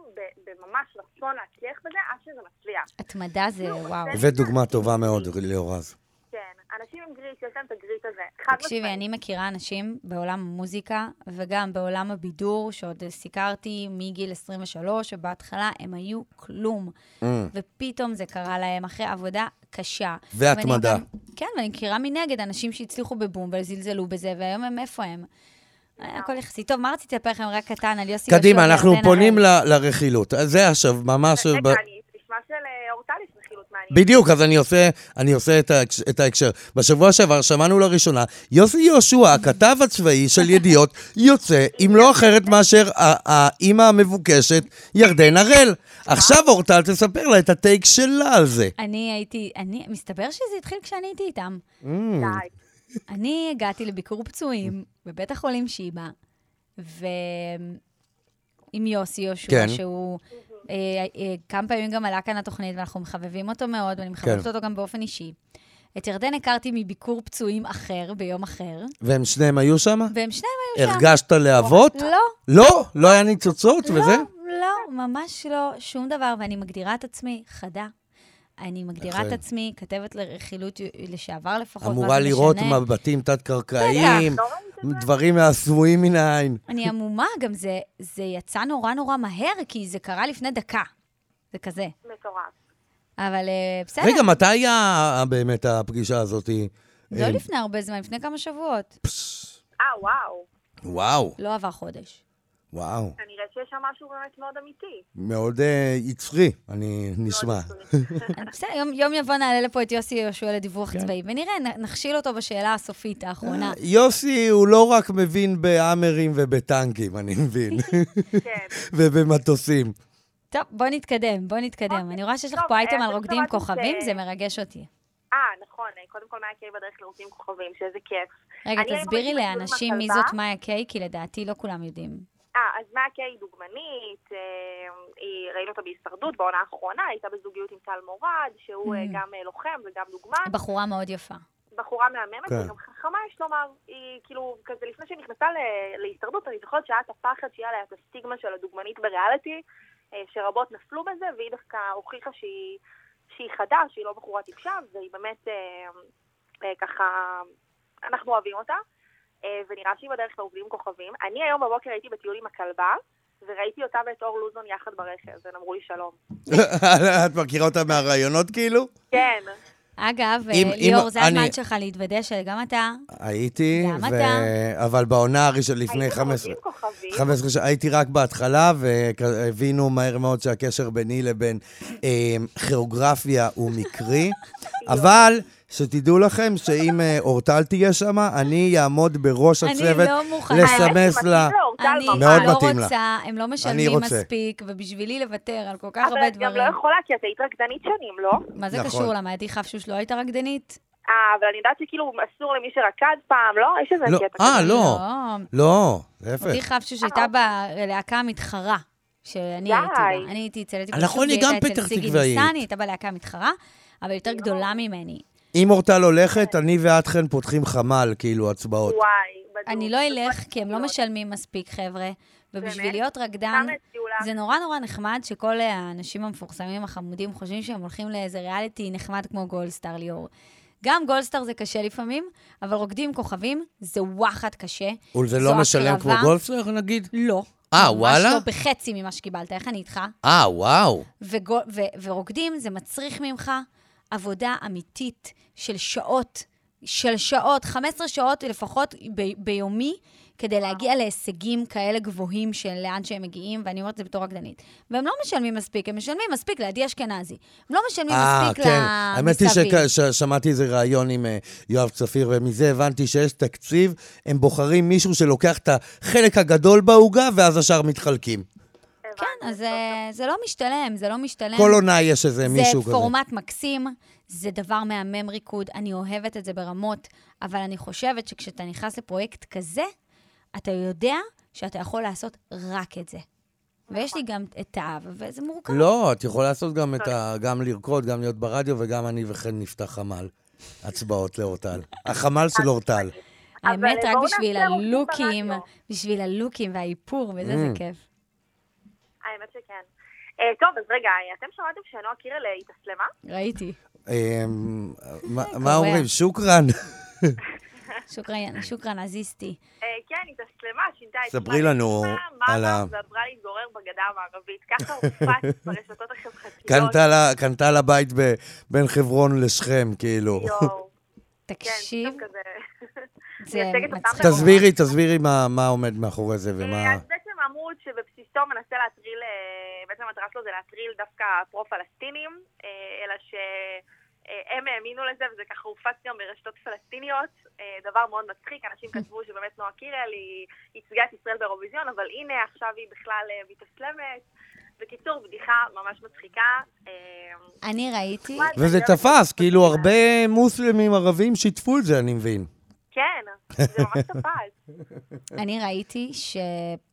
בממש רצון להצליח בזה, עד שזה מצליח. התמדה זה נו, וואו. זה- הבאת דוגמה טובה מאוד, ליאור רז. כן, אנשים עם גריט, שיש להם את הגריט הזה. תקשיבי. אני מכירה אנשים בעולם המוזיקה וגם בעולם הבידור, שעוד סיקרתי מגיל 23, ובהתחלה הם היו כלום. Mm. ופתאום זה קרה להם אחרי עבודה קשה. והתמדה. ואני גם- כן, ואני מכירה מנגד אנשים שהצליחו בבום וזלזלו בזה, והיום הם איפה הם? הכל יחסי. טוב, מה רציתי לספר לכם רק קטן על יוסי קדימה, אנחנו פונים לרכילות. זה עכשיו, ממש... רגע, אני נשמע של אה, אורטליס מעניינת. בדיוק, אז אני עושה, אני עושה את, ההקש, את ההקשר. בשבוע שעבר שמענו לראשונה, יוסי יהושע, הכתב הצבאי של ידיעות, יוצא עם לא אחרת מאשר האימא המבוקשת, ירדן הראל. עכשיו אורטל תספר לה את הטייק שלה על זה. אני הייתי, אני, מסתבר שזה התחיל כשאני הייתי איתם. Mm. אני הגעתי לביקור פצועים בבית החולים שיבא, ועם יוסי יהושע, כן. שהוא כמה פעמים גם עלה כאן לתוכנית, ואנחנו מחבבים אותו מאוד, ואני מחבבת כן. אותו גם באופן אישי. את ירדן הכרתי מביקור פצועים אחר, ביום אחר, והם שניהם היו שם? והם שניהם היו שם. הרגשת להבות? לא, לא? לא היה ניצוצות וזה? לא, לא, ממש לא, שום דבר, ואני מגדירה את עצמי חדה. אני מגדירה את. עצמי כתבת לרכילות לשעבר לפחות, אמורה לראות? מבטים תת-קרקעיים, לא? דברים הסמויים מן העין. אני עמומה, גם זה, זה יצא נורא נורא מהר, כי זה קרה לפני דקה. זה כזה. מטורף. אבל אה, בסדר, רגע, מתי היה באמת הפגישה הזאת? לא אה, לפני הרבה זמן, לפני כמה שבועות. אה, וואו. וואו, לא עבר חודש. וואו. כנראה שיש שם משהו באמת מאוד אמיתי. מאוד אה, יצרי, אני נשמע. בסדר, יום, יום יבוא נעלה לפה את יוסי יהושע לדיווח כן. צבאי, ונראה, נכשיל אותו בשאלה הסופית האחרונה. יוסי הוא לא רק מבין בהאמרים ובטנקים, אני מבין, כן. ובמטוסים. טוב, בוא נתקדם, בוא נתקדם. אוקיי. אני רואה שיש לך פה אייטם אה, על רוקדים כוכבים, זה מרגש אותי. אה, נכון, אה, קודם כל מאיה קיי בדרך לרוצים כוכבים, שאיזה כיף. רגע, תסבירי לאנשים מי. זאת מאיה קיי, כי לדעתי לא כולם יודעים. אה, אז קיי היא דוגמנית, אה, היא, ראינו אותה בהישרדות בעונה האחרונה, הייתה בזוגיות עם טל מורד, שהוא אה, Mm. גם אה, לוחם וגם דוגמן. בחורה מאוד יפה. בחורה מהממת, כן. והיא גם חכמה, יש לומר. היא כאילו, כזה לפני שהיא נכנסה ל- להישרדות, אני זוכרת שהיה את הפחד שיהיה עליה את הסטיגמה של הדוגמנית בריאליטי, אה, שרבות נפלו בזה, והיא דווקא הוכיחה שהיא, שהיא חדה, שהיא לא בחורה טיפשה, והיא באמת אה, אה, ככה, אנחנו אוהבים אותה, ונראה שהיא בדרך לעובדים כוכבים. אני היום בבוקר הייתי בטיול עם הכלבה, וראיתי אותה ואת אור לוזון יחד ברכב, והם אמרו לי שלום. את מכירה אותה מהראיונות כאילו? כן, אגב, אם- אה, אם ליאור, זה אני- הזמן שלך להתוודא שגם אתה, הייתי, גם ו- אתה. אבל בעונה הראשונה לפני הייתי 15... בעובדים כוכבים. 15 שנה, הייתי רק בהתחלה, והבינו מהר מאוד שהקשר ביני לבין אה, כיאוגרפיה הוא מקרי. אבל שתדעו לכם שאם אה, אורטל תהיה שם, אני אעמוד בראש אני הצוות לא מוכנה. לסמס מתאים לה. לאורטל אני ממש. מאוד לא מתאים לה. רוצה, הם לא אני משלמים רוצה. מספיק, ובשבילי לוותר על כל כך אבל הרבה את גם לא דברים. יכולה, כי את היית רקדנית שנים, לא? מה זה נכון. קשור? למה עדי חפשוש לא הייתה רקדנית? אה, אבל אני יודעת שכאילו אסור למי שרקד פעם, לא? יש איזה לא, קטע אה, כזה. לא. לא, להפך. עדי חפשוש הייתה בלהקה המתחרה. שאני די. הייתי בה. אני הייתי אצל אתי נכון, היא גם פתח תקוואית. ניסן, היא הייתה בלהקה המתחרה, אבל יותר גדולה ממני. אם אורטל הולכת, אני ואת חן פותחים חמ"ל, כאילו, הצבעות. וואי, בדיוק. אני לא אלך, כי הם לא משלמים מספיק, חבר'ה. ובשביל? להיות רקדן? זה נורא נורא נחמד שכל האנשים המפורסמים החמודים חושבים שהם הולכים לאיזה ריאליטי נחמד כמו גולדסטאר ליאור. גם גולדסטאר זה קשה לפעמים, אבל רוקדים כוכבים זה וואחד קשה. וזה לא משלם כמו הקרבה. גולדסטר, נגיד? לא. אה, וואלה? ממש לא בחצי ממה שקיבלת, איך אני איתך? אה, וואו. ורוקדים זה מצריך ממך עבודה אמיתית של שעות, של שעות, 15 שעות לפחות ב, ביומי, כדי להגיע להישגים כאלה גבוהים של לאן שהם מגיעים, ואני אומרת את זה בתור רקדנית. והם לא משלמים מספיק, הם משלמים מספיק לעדי אשכנזי. הם לא משלמים אה, מספיק כן. האמת היא למסביב. ששמעתי איזה ראיון עם אה, יואב צפיר, ומזה הבנתי שיש תקציב, הם בוחרים מישהו שלוקח את החלק הגדול בעוגה, ואז השאר מתחלקים. כן, אז אה, זה לא משתלם, זה לא משתלם. כל עונה יש איזה מישהו כזה. זה פורמט מקסים, זה דבר מהמם ריקוד, אני אוהבת את זה ברמות, אבל אני חושבת שכשאתה נכנס לפרויקט כזה, אתה יודע שאתה יכול לעשות רק את זה. ויש לי גם את האב, וזה מורכב. לא, את יכולה לעשות גם את ה... גם לרקוד, גם להיות ברדיו, וגם אני וחן נפתח חמ"ל. הצבעות לאורטל. החמ"ל של אורטל. האמת, רק בשביל הלוקים. בשביל הלוקים והאיפור וזה, זה Mm. כיף. האמת שכן. אה, טוב, אז רגע, אתם שמעתם שנועה קירל אה, התאסלמה? ראיתי. אמ, מה- אומרים? שוקרן. שוקרן, שוקרן עזיסטי. אה, כן, התאסלמה, שינתה את ספרי לנו על ה- ועברה להתגורר בגדה המערבית. ככה הופץ ברשתות החברתיות. קנתה לה- בית בין חברון לשכם, כאילו. יואו. כן, תקשיב. זה מצחיק. תסבירי, תסבירי מה עומד מאחורי זה ומה... אז בעצם עמוד שבבסיסו מנסה להטריל, אה, בעצם המטרה שלו זה להטריל דווקא פרו-פלסטינים, אה, אלא שהם האמינו לזה וזה ככה הופץ גם ברשתות פלסטיניות, אה, דבר מאוד מצחיק, אנשים כתבו שבאמת נועה קירל היא ייצגה את ישראל באירוויזיון, אבל הנה עכשיו היא בכלל מתאסלמת. בקיצור, בדיחה ממש מצחיקה. אני ראיתי, וזה תפס, כאילו הרבה מוסלמים ערבים שיתפו את זה, אני מבין. כן, זה ממש תפס. אני ראיתי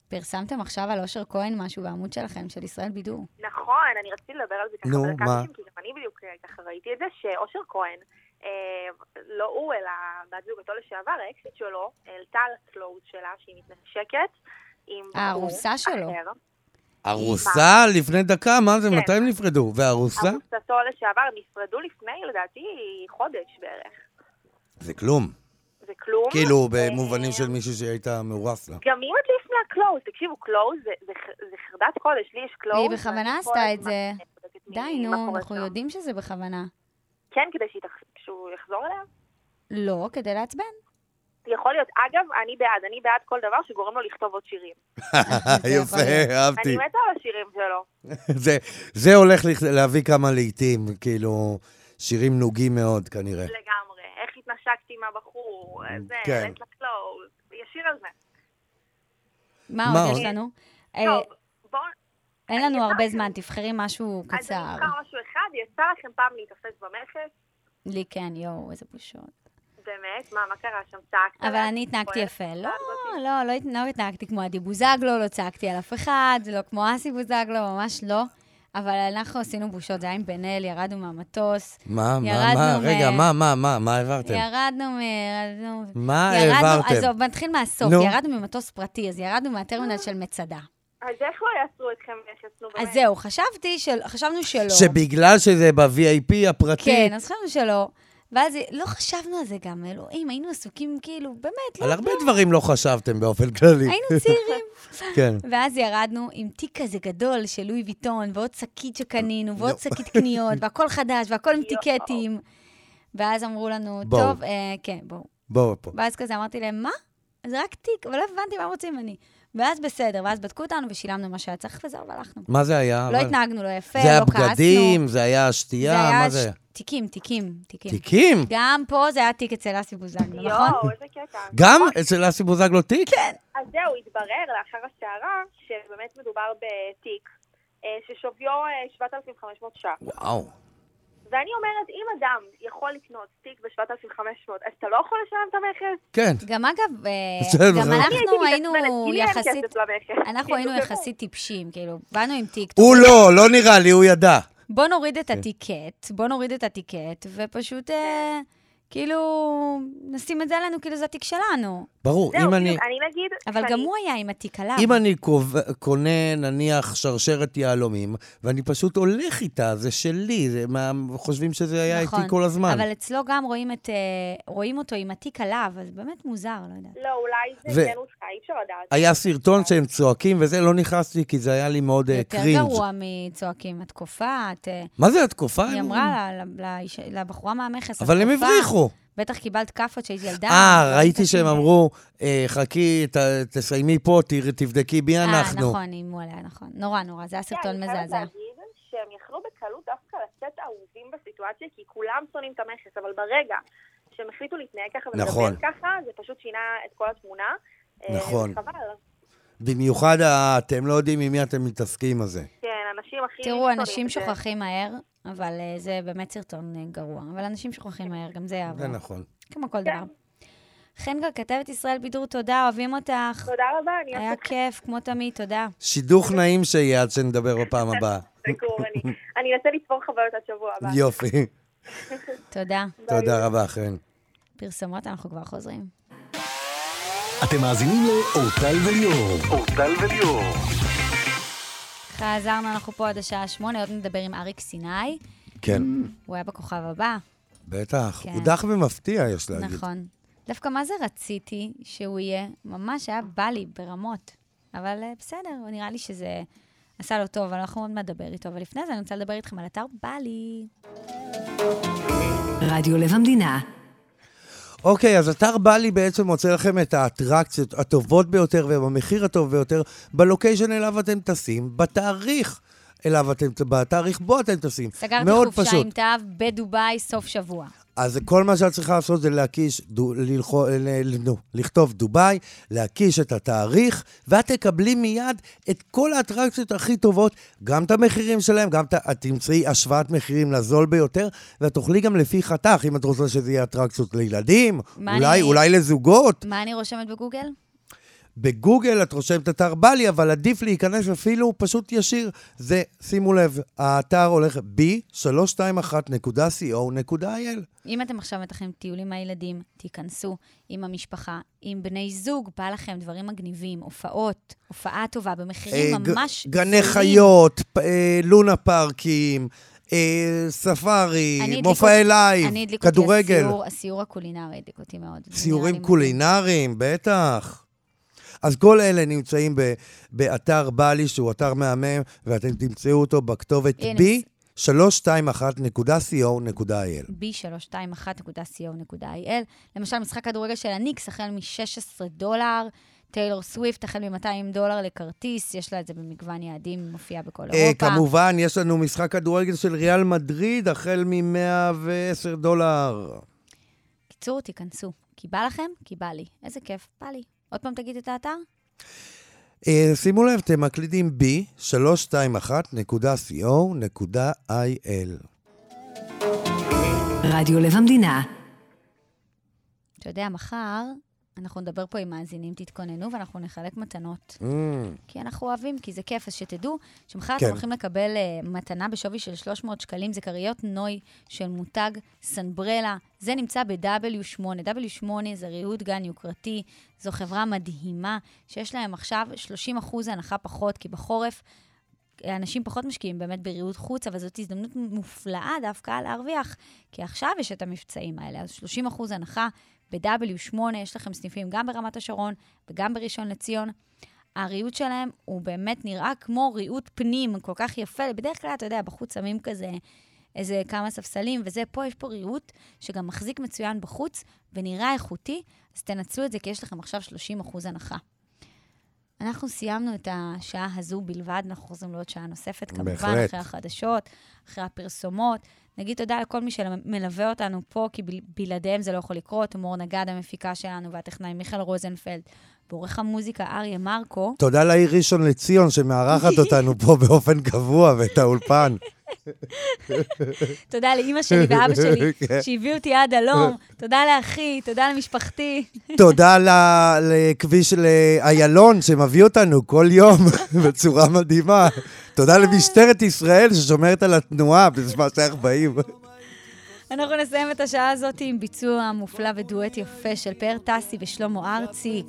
שפרסמתם עכשיו על אושר כהן משהו בעמוד שלכם, של ישראל בידור. נכון, אני רציתי לדבר על זה ככה נו, מה? כי גם אני בדיוק אה, ככה ראיתי את זה, שאושר כהן, אה, לא הוא, אלא בת זוגתו לשעבר, האקסיט שלו, העלתה על הקלוז שלה שהיא מתנשקת עם הארוסה שלו. אחר. ארוסה לפני דקה? מה זה? כן. מתי הם נפרדו? וארוסה? ארוסתו לשעבר, הם נפרדו לפני, לדעתי, חודש בערך. זה כלום. זה כלום. כאילו, אה, במובנים של מישהו שהייתה מאורס לה. גם אם את לפני הקלוז, תקשיבו, קלוז זה, זה, זה חרדת קודש, לי יש קלוז. והיא בכוונה עשתה את זה. די, נו, אנחנו. יודעים שזה בכוונה. כן, כדי שהוא יחזור אליה? לא, כדי לעצבן. יכול להיות. אגב, אני בעד, אני בעד כל דבר שגורם לו לכתוב עוד שירים. יפה, אהבתי. אני מתה על השירים שלו. זה- זה הולך להביא כמה לעיתים, כאילו, שירים נוגים מאוד כנראה. התנשקתי עם הבחור, זה, כן. let לה close, ישיר על זה. מה מה עוד? יש לנו? אה, טוב, בואו... אין לנו אני הרבה. זמן, תבחרי משהו אז אני קצר. אבחר משהו אחד, יצא לכם פעם להיתפס במכס? לי כן, יואו, איזה בושות. באמת? מה, מה קרה שם? צעקת? אבל? אני התנהגתי יפה. לא? לא, לא לא התנהגתי כמו עדי בוזגלו, לא צעקתי על אף אחד, לא כמו אסי בוזגלו, ממש לא. אבל אנחנו עשינו בושות, זה היה עם בן אל, ירדנו מהמטוס. מה, מה, מה, רגע, מה, מה, מה, מה העברתם? ירדנו מ... ירדנו- מה העברתם? עזוב, נתחיל מהסוף. נו. ירדנו ממטוס פרטי, אז ירדנו מהטרמינל של מצדה. אז איך לא יעשו אתכם מכס? נו, באמת. אז זהו, חשבתי, של- חשבנו שלא. שבגלל שזה ב-VIP הפרטי, כן, אז חשבנו שלא. ואז לא חשבנו על זה גם, אלוהים, היינו עסוקים כאילו, באמת, על לא, הרבה דברים לא חשבתם באופן כללי. היינו צעירים. כן. ואז ירדנו עם תיק כזה גדול של לואי ויטון, ועוד שקית שקנינו, ועוד שקית קניות, והכל חדש, והכל עם טיקטים. ואז אמרו לנו, בואו. טוב, אה, כן, בואו. בואו פה. ואז כזה אמרתי להם, מה? זה רק תיק, אבל לא הבנתי מה רוצים ממני. ואז בסדר, ואז בדקו אותנו ושילמנו מה שהיה צריך, וזהו, והלכנו. מה זה היה? לא אבל- התנהגנו לא יפה, זה היה לא כעסנו. בגדים, זה היה זה שתייה, היה מה זה? תיקים, תיקים, תיקים. תיקים? גם פה זה היה תיק אצל אסי בוזגלו, נכון? יואו, איזה קטע. גם אצל אסי בוזגלו תיק? כן. אז זהו, התברר לאחר הסערה שבאמת מדובר בתיק אה, ששוויו אה, 7,500 ש"ח. וואו. ואני אומרת, אם אדם יכול לקנות תיק ב-7,500, אז אתה לא יכול לשלם את המכס? כן. גם אגב, אה. גם אנחנו היינו יחסית. אנחנו היינו. יחסית טיפשים, כאילו, באנו עם תיק. הוא לא, לא נראה לי, הוא ידע. בוא נוריד כן. את הטיקט, בוא נוריד את הטיקט, ופשוט אה, כאילו, נשים את זה עלינו, כאילו זה התיק שלנו. ברור, זהו, אם אני... אני נגיד... אבל שאני- גם הוא היה עם התיק עליו. אם אני קונה, נניח, שרשרת יהלומים, ואני פשוט הולך איתה, זה שלי, זה מה, חושבים שזה היה נכון. איתי כל הזמן. אבל אצלו גם רואים, את, אה, רואים אותו עם התיק עליו, אז באמת מוזר, לא יודעת. לא, אולי זה ו- כן נוסחה, אי אפשר לדעת. היה סרטון שהם צועקים וזה, לא נכנסתי כי זה היה לי מאוד אה, יותר קרינג'. גרוע מצועקים. את קופאת, אה, מה זה התקופה? היא אמרה לבחורה מהמכס, אבל "את הם הבריחו. בטח קיבלת כאפות כשהייתי ילדה. אה, ראיתי שהם. אמרו, אה, חכי, ת- תסיימי פה, תבדקי בי אה, אנחנו. נכון, איימו עליה, נכון. נורא נורא, זה היה סרטון כן, אני חייבת מזעזע. להגיד שהם יכלו בקלות דווקא לצאת אהובים בסיטואציה, כי כולם שונאים את המכס, אבל ברגע שהם החליטו להתנהג ככה נכון. ולדבר ככה, זה פשוט שינה את כל התמונה. אה, נכון. חבל. במיוחד, אתם לא יודעים עם מי אתם מתעסקים הזה. כן, אנשים הכי... תראו, אנשים. שוכחים מהר, אבל אה, זה באמת סרטון אה, גרוע. אבל אנשים שוכחים מהר, גם זה יעבור. זה נכון. כמו כל כן. דבר. חנגה, כתבת ישראל בידור, תודה, אוהבים אותך. תודה רבה, אני היה אוהבת כיף, כמו תמיד, תודה. שידוך נעים שיהיה עד שנדבר בפעם הבאה. אני אני אנסה לצפור חוויות עד שבוע הבא. יופי. תודה. תודה רבה, חן. פרסומות, אנחנו כבר חוזרים. אתם מאזינים לאורטל וליאור. אורטל וליאור. חזרנו, אנחנו פה עד השעה שמונה, עוד נדבר עם אריק סיני. כן, הוא היה בכוכב הבא, בטח. כן. הוא דח ומפתיע, יש להגיד. נכון. דווקא מה זה רציתי שהוא יהיה? ממש היה בא לי ברמות. אבל אה, בסדר, נראה לי שזה עשה לו טוב, אבל אנחנו עוד נדבר איתו. אבל לפני זה אני רוצה לדבר איתכם על אתר בלי. רדיו לב המדינה. אוקיי, אז אתר בלי בעצם מוצא לכם את האטרקציות הטובות ביותר ובמחיר הטוב ביותר, בלוקיישן אליו אתם טסים, בתאריך אליו אתם, בתאריך בו אתם טסים. סגרתי חופשה פשוט. עם תו בדובאי סוף שבוע. אז כל מה שאת צריכה לעשות זה להקיש, דו, ללחו, ל, ל, נו, לכתוב דובאי, להקיש את התאריך, ואת תקבלי מיד את כל האטרקציות הכי טובות, גם את המחירים שלהם, גם את, תמצאי השוואת מחירים לזול ביותר, ואת תוכלי גם לפי חתך, אם את רוצה שזה יהיה אטרקציות לילדים, אולי, אני- אולי לזוגות. מה אני רושמת בגוגל? בגוגל את רושמת אתר בלי, אבל עדיף להיכנס אפילו פשוט ישיר. זה, שימו לב, האתר הולך b321.co.il. אם אתם עכשיו מתכננים טיולים עם הילדים, תיכנסו עם המשפחה, עם בני זוג, בא לכם דברים מגניבים, הופעות, הופעה טובה במחירים אה, ממש גני זולים. חיות, פ- אה, לונה פארקים, אה, ספארי, מופעי לייב, אני הדליק אותי כדורגל, הסיור, הסיור הקולינרי הדליק אותי מאוד. סיורים. קולינריים, בטח. אז כל אלה נמצאים ב- באתר בלי, שהוא אתר מהמם, ואתם תמצאו אותו בכתובת הנה, b321.co.il. b321.co.il. למשל, משחק כדורגל של הניקס החל מ-16 דולר, טיילור סוויפט החל מ-200 דולר לכרטיס, יש לה את זה במגוון יעדים, מופיע בכל אה, אירופה. כמובן, יש לנו משחק כדורגל של ריאל מדריד, החל מ-110 דולר. קיצור, תיכנסו. כי בא לכם? כי בא לי. איזה כיף, בא לי. עוד פעם תגיד את האתר? אה, שימו לב, אתם מקלידים b321.co.il. רדיו לב המדינה. אתה יודע, מחר אנחנו נדבר פה עם מאזינים, תתכוננו, ואנחנו נחלק מתנות. Mm, כי אנחנו אוהבים, כי זה כיף. אז שתדעו שמחר כן. אתם הולכים לקבל uh, מתנה בשווי של 300 שקלים, זה כריות נוי של מותג סנברלה. זה נמצא ב-W8. W8 זה ריהוט גן יוקרתי, זו חברה מדהימה, שיש להם עכשיו 30 אחוז הנחה פחות, כי בחורף אנשים פחות משקיעים באמת בריהוט חוץ, אבל זאת הזדמנות מופלאה דווקא להרוויח, כי עכשיו יש את המבצעים האלה. אז 30 אחוז הנחה ב-W8, יש לכם סניפים גם ברמת השרון וגם בראשון לציון. הריהוט שלהם הוא באמת נראה כמו ריהוט פנים, כל כך יפה. בדרך כלל, אתה יודע, בחוץ שמים כזה איזה כמה ספסלים, וזה, פה יש פה ריהוט שגם מחזיק מצוין בחוץ ונראה איכותי, אז תנצלו את זה, כי יש לכם עכשיו 30 אחוז הנחה. אנחנו סיימנו את השעה הזו בלבד, אנחנו חוזרים לעוד שעה נוספת, כמובן, בהחלט. אחרי החדשות, אחרי הפרסומות. נגיד תודה לכל מי שמלווה אותנו פה, כי בל- בלעדיהם זה לא יכול לקרות. מור נגד, המפיקה שלנו, והטכנאי מיכאל רוזנפלד, ועורך המוזיקה אריה מרקו. תודה לעיר ראשון לציון שמארחת אותנו פה באופן קבוע ואת האולפן. תודה לאימא שלי ואבא שלי, כן. שהביאו אותי עד הלום. תודה לאחי, תודה למשפחתי. תודה לכביש לאיילון שמביא אותנו כל יום בצורה מדהימה. תודה למשטרת ישראל ששומרת על התנועה בזמן שאנחנו באים. אנחנו נסיים את השעה הזאת עם ביצוע מופלא ודואט יפה של פאר טסי ושלמה ארצי.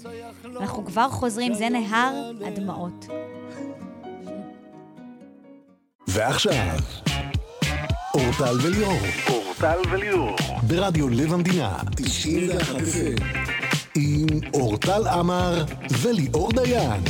אנחנו כבר חוזרים, זה נהר הדמעות. ועכשיו, אורטל וליאור. אורטל וליאור. ברדיו לב המדינה. 91 עם אורטל עמר וליאור דיין.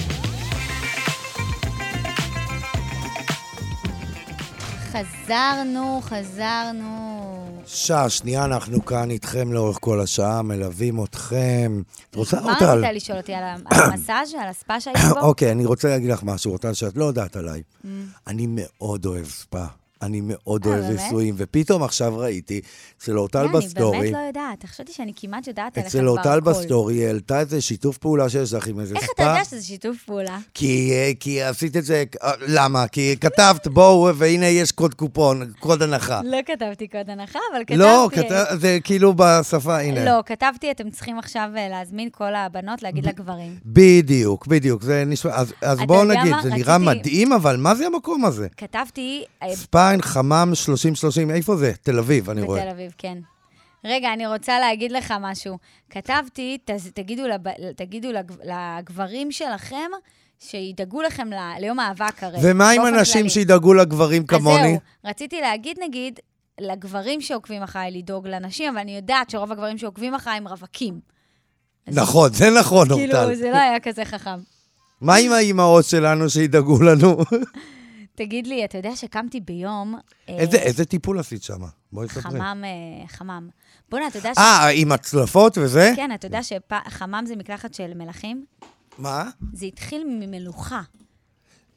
חזרנו, חזרנו. שעה שנייה, אנחנו כאן איתכם לאורך כל השעה, מלווים אתכם. את רוצה, מה אורטל? רצית לשאול אותי על המסאז', על הספא שהיית בו? אוקיי, אני רוצה להגיד לך משהו, אורטל, שאת לא יודעת עליי. Mm. אני מאוד אוהב ספא. אני מאוד אה, אוהב באמת? נישואים, ופתאום עכשיו ראיתי אצל אורטל לא, אני בסטורי, באמת לא יודעת. חשבתי שאני כמעט יודעת עליך כבר אצל הכל. אורטל בסטורי, היא העלתה איזה שיטוף פעולה שיש לך עם איזה איך אתה ספא. יודע שזה שיתוף פעולה? כי, אה, עשית את זה, אה, למה? כי כתבת, בואו, והנה יש קוד קופון, קוד הנחה. לא כתבתי קוד הנחה, אבל כתבתי... לא, זה כאילו בשפה, הנה. לא, כתבתי, אתם צריכים עכשיו אה, להזמין כל הבנות להגיד לגברים. בדיוק, בדיוק, זה נשמע, אז, בואו נגיד? זה נראה מדהים, אבל מה זה המקום הזה? כתבתי... אה, ספיין, חמם 30-30, איפה זה? תל אביב, אני רואה. בתל אביב, כן. רגע, אני רוצה להגיד לך משהו. כתבתי, ת, תגידו, לב, תגידו לג, לגברים שלכם שידאגו לכם ל, ליום האהבה הקרב. ומה עם אנשים כללי. שידאגו לגברים אז כמוני? זהו, רציתי להגיד, נגיד, לגברים שעוקבים אחריי לדאוג לנשים, אבל אני יודעת שרוב הגברים שעוקבים אחריי הם רווקים. אז נכון, זה נכון, כאילו, אורטל. זה לא היה כזה חכם. מה עם האימהות שלנו שידאגו לנו? תגיד לי, אתה יודע שקמתי ביום... אה, איזה- איזה טיפול עשית שם? בואי תספרי. חמם, אה, חמם. בוא'נה, אתה יודע ש... אה, עם הצלפות וזה? כן, אתה יודע שחמם זה מקלחת של מלכים? מה? זה התחיל ממלוכה.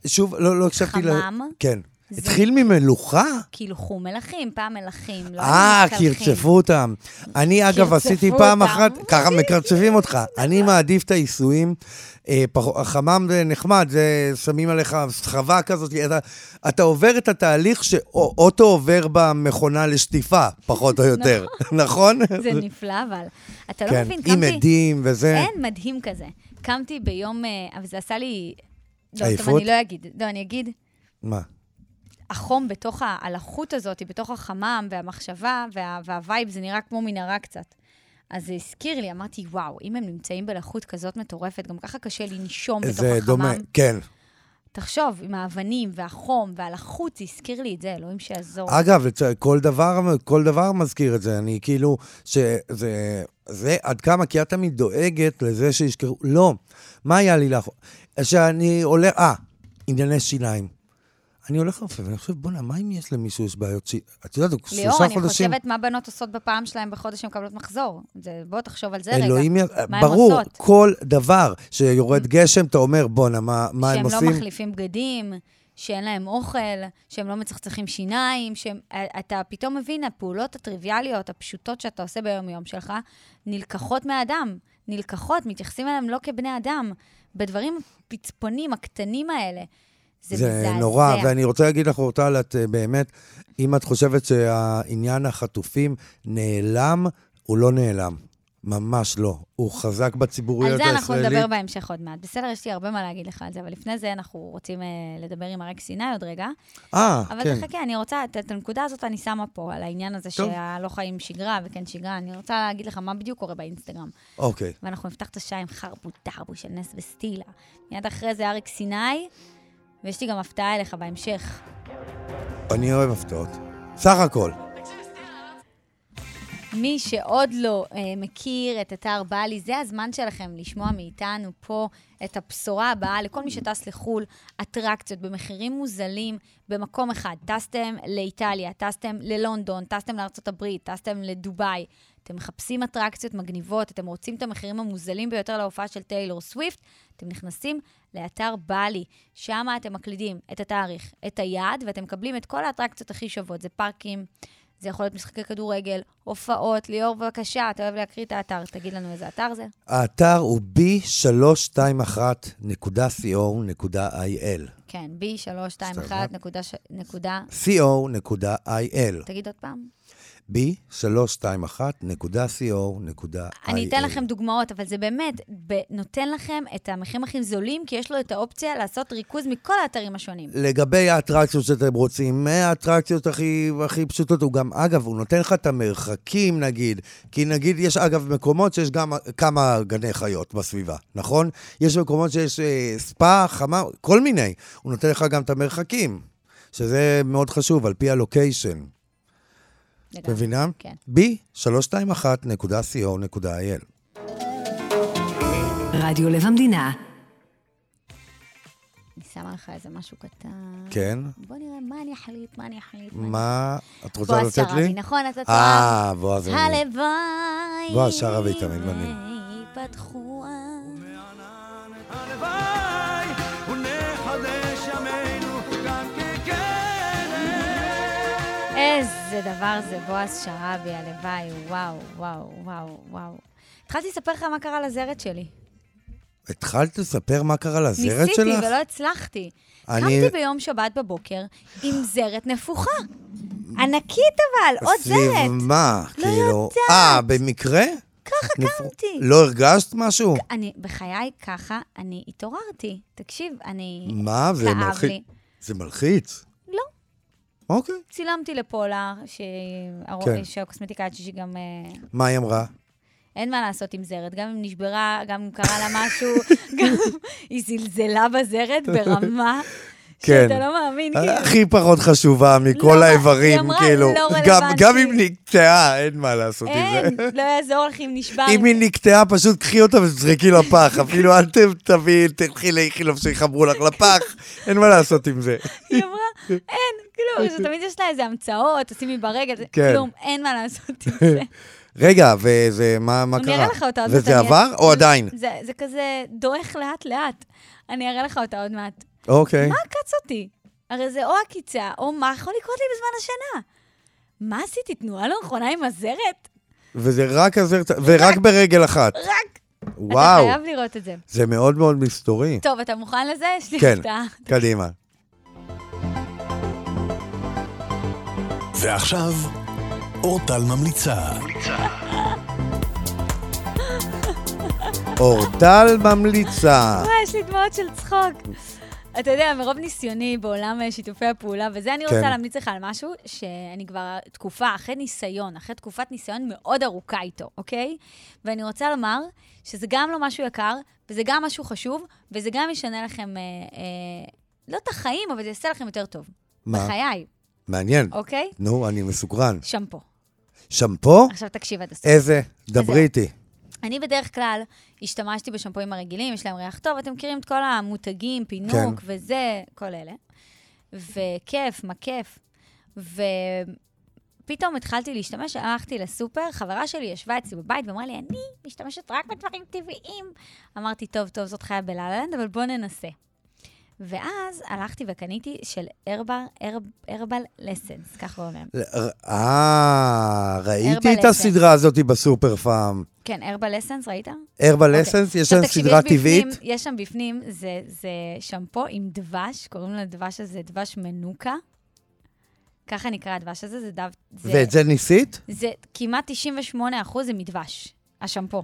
שוב, לא לא הקשבתי ל... חמם? כן. התחיל ממלוכה? קילחו מלכים, פעם מלכים, לא אה. קרצפו אותם. אני, אגב, עשיתי פעם. אחת, ככה מקרצפים אותך. אני מעדיף את העיסויים. אה, החמם זה נחמד, זה שמים עליך סחבה כזאת. אתה, אתה עובר את התהליך שאוטו עובר במכונה לשטיפה, פחות או יותר. נכון? זה נפלא, אבל אתה לא כן, מבין, עם קמתי... עדים וזה. אין מדהים כזה. קמתי ביום... אה, אבל זה עשה לי... לא, טוב, עייפות? אני לא אגיד. לא, אני אגיד, מה? החום בתוך. הלחות הזאת, בתוך החמם, והמחשבה, וה, והווייב, זה נראה כמו מנהרה קצת. אז זה הזכיר לי, אמרתי, וואו, אם הם נמצאים בלחות כזאת מטורפת, גם ככה קשה לנשום בתוך זה החמם. דומה, כן. תחשוב, עם האבנים והחום והלחות, זה הזכיר לי את זה, אלוהים שיעזור. אגב, כל דבר, כל דבר מזכיר את זה. אני כאילו, שזה... זה עד כמה, כי את תמיד דואגת לזה שישכחו. לא. מה היה לי לאחרונה? שאני הולך... אה, ענייני שיניים. אני הולך לרופא, ואני חושב, בואנה, מה אם יש למישהו יש בעיות ש... את יודעת, הוא ליאור, שלושה אני חודשים... חושבת מה בנות עושות בפעם שלהם בחודש שהן מקבלות מחזור. זה, בוא תחשוב על זה רגע. אלוהים, י- מה הן ברור, עושות? כל דבר שיורד גשם, אתה אומר, בואנה, מה, מה הם שהם עושים? לא מחליפים בגדים, שאין להם אוכל, שהם לא מצחצחים שיניים, שהם... אתה פתאום מבין, הפעולות הטריוויאליות, הפשוטות שאתה עושה ביום-יום שלך, נלקחות מהאדם. נלקחות, מתייחסים אליהם לא כבני אדם. בדברים הפצפונים, הקטנים האלה. זה, זה מזעזע. נורא, ואני רוצה להגיד לך, אורטל, את אה, באמת, אם את חושבת שהעניין החטופים נעלם, הוא לא נעלם. ממש לא. הוא חזק בציבוריות על הישראלית. זה אנחנו נדבר בהמשך עוד מעט. בסדר, יש לי הרבה מה להגיד לך על זה, אבל לפני זה אנחנו רוצים אה, לדבר עם אריק סיני עוד רגע. אה, אבל כן. תחכה, אני רוצה, את, את הנקודה הזאת אני שמה פה, על העניין הזה טוב. שהלא חיים שגרה וכן שגרה. אני רוצה להגיד לך מה בדיוק קורה באינסטגרם. אוקיי. ואנחנו נפתח את השעה עם חרבו דרבו של נס וסטילה. מיד אחרי זה אריק סיני, ויש לי גם הפתעה אליך בהמשך. אני אוהב הפתעות. סך הכל. מי שעוד לא אה, מכיר את אתר בלי, זה הזמן שלכם לשמוע מאיתנו פה את הבשורה הבאה לכל מי שטס לחו"ל, אטרקציות במחירים מוזלים במקום אחד. טסתם לאיטליה, טסתם ללונדון, טסתם לארה"ב, טסתם לדובאי. אתם מחפשים אטרקציות מגניבות, אתם רוצים את המחירים המוזלים ביותר להופעה של טיילור סוויפט, אתם נכנסים לאתר בלי. שם אתם מקלידים את התאריך, את היעד, ואתם מקבלים את כל האטרקציות הכי שוות. זה פארקים, זה יכול להיות משחקי כדורגל, הופעות. ליאור, בבקשה, אתה אוהב להקריא את האתר, תגיד לנו איזה אתר זה. האתר הוא b321.co.il. כן, b321 נקודה... ש- נקודה... co.il. תגיד עוד פעם. b321.co.il. אני אתן לכם דוגמאות, אבל זה באמת נותן לכם את המחירים הכי זולים, כי יש לו את האופציה לעשות ריכוז מכל האתרים השונים. לגבי האטרקציות שאתם רוצים, מהאטרקציות הכי, הכי פשוטות, הוא גם, אגב, הוא נותן לך את המרחקים, נגיד, כי נגיד, יש אגב מקומות שיש גם כמה גני חיות בסביבה, נכון? יש מקומות שיש אה, ספא, חמה, כל מיני. הוא נותן לך גם את המרחקים, שזה מאוד חשוב, על פי הלוקיישן. לגמרי. מבינה? כן. b321.co.il. רדיו לב המדינה. אני שמה לך איזה משהו קטן. כן? בוא נראה מה אני אחליט, מה אני אחליט. מה את רוצה בועז לתת לי? נכון, אתה תאהב. אה, בועז. הלוואי. בועז שרעבי תמיד בנים. פתחו איזה דבר זה בועז שרעבי, הלוואי, וואו, וואו, וואו, וואו. התחלתי לספר לך מה קרה לזרת שלי. התחלת לספר מה קרה לזרת שלך? ניסיתי ולא הצלחתי. אני- קמתי ביום שבת בבוקר עם זרת נפוחה. ענקית אבל, עוד סביב זרת. מה? לא כאילו... יודעת. אה, במקרה? ככה נפ- קמתי. לא הרגשת משהו? אני, בחיי ככה, אני התעוררתי. תקשיב, אני... מה? זה מלחיץ. זה מלחיץ? אוקיי. צילמתי לפולה, כן. שהקוסמטיקאית שלי גם... אה, מה היא אמרה? אין מה לעשות עם זרת, גם אם נשברה, גם אם קרה לה משהו, גם היא זלזלה בזרת ברמה כן. שאתה לא מאמין, כאילו. הכי פחות חשובה מכל לא, האיברים, אמרה, כאילו. לא גם-. גם אם נקטעה, אין מה לעשות עם אין, זה. לא יעזור לך אם נשבר. אם היא נקטעה, פשוט קחי אותה וזרקי לפח. אפילו אל תביאי, תלכי לאיכילוב שיחברו לך לפח, אין מה לעשות עם זה. היא אמרה, אין, כלום, שתמיד יש לה איזה המצאות, תשימי ברגל, זה- כן. כלום, אין מה לעשות עם זה. רגע, וזה, מה מה אני קרה? אראה לך אותה עוד מעט. וזה אני- עבר או עדיין? זה זה כזה דועך לאט-לאט. אני אראה לך אותה עוד מעט. אוקיי. מה עקץ אותי? הרי זה או עקיצה, או מה יכול לקרות לי בזמן השינה. מה עשיתי? תנועה לא נכונה עם הזרת? וזה רק הזר... ורק ברגל אחת. רק. וואו, אתה חייב לראות את זה. זה מאוד מאוד מסתורי. טוב, אתה מוכן לזה? יש לי כן. הפתעה. קדימה. ועכשיו, אורטל ממליצה. אורטל ממליצה. וואי, יש לי דמעות של צחוק. אתה יודע, מרוב ניסיוני בעולם אה, שיתופי הפעולה, וזה אני רוצה כן. להמליץ לך על משהו שאני כבר תקופה, אחרי ניסיון, אחרי תקופת ניסיון מאוד ארוכה איתו, אוקיי? ואני רוצה לומר שזה גם לא משהו יקר, וזה גם משהו חשוב, וזה גם ישנה לכם, אה, אה, לא את החיים, אבל זה יעשה לכם יותר טוב. מה? בחיי, מעניין. אוקיי? נו, אני מסוקרן. שמפו. שמפו? עכשיו תקשיב עד הסוף. איזה? דברי איתי. אני בדרך כלל השתמשתי בשמפואים הרגילים, יש להם ריח טוב, אתם מכירים את כל המותגים, פינוק כן. וזה, כל אלה. וכיף, מה כיף. ופתאום התחלתי להשתמש, הלכתי לסופר, חברה שלי ישבה אצלי בבית ואמרה לי, אני משתמשת רק בדברים טבעיים. אמרתי, טוב, טוב, זאת חיה בלה-לנד, אבל בוא ננסה. ואז הלכתי וקניתי של הרבל, הרבל לסנס, ככה קוראים להם. אה, ראיתי את הסדרה הזאת בסופר פארם. כן, הרבל לסנס, ראית? הרבל אוקיי. אסנס, יש להם תקשיב, סדרה טבעית. יש שם בפנים, זה, זה שמפו עם דבש, קוראים לדבש הזה דבש מנוקה. ככה נקרא הדבש הזה, זה דב... זה, ואת זה ניסית? זה כמעט 98 אחוז זה מדבש, השמפו.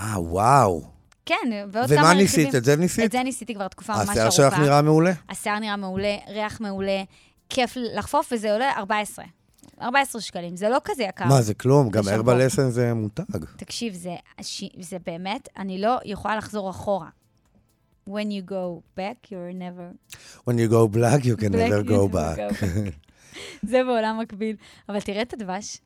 אה, וואו. כן, ועוד כמה ומה רכיבים. ניסית? את זה ניסית? את זה ניסיתי כבר תקופה ממש ארוכה. השיער שלך נראה מעולה? השיער נראה מעולה, ריח מעולה, כיף לחפוף, וזה עולה 14. 14 שקלים, זה לא כזה יקר. מה, זה כלום? גם. הרבל אסנס זה מותג. תקשיב, זה, זה באמת, אני לא יכולה לחזור אחורה. When you go back, you're never... When you go black, you can black, never go back. זה בעולם מקביל. אבל תראה את הדבש.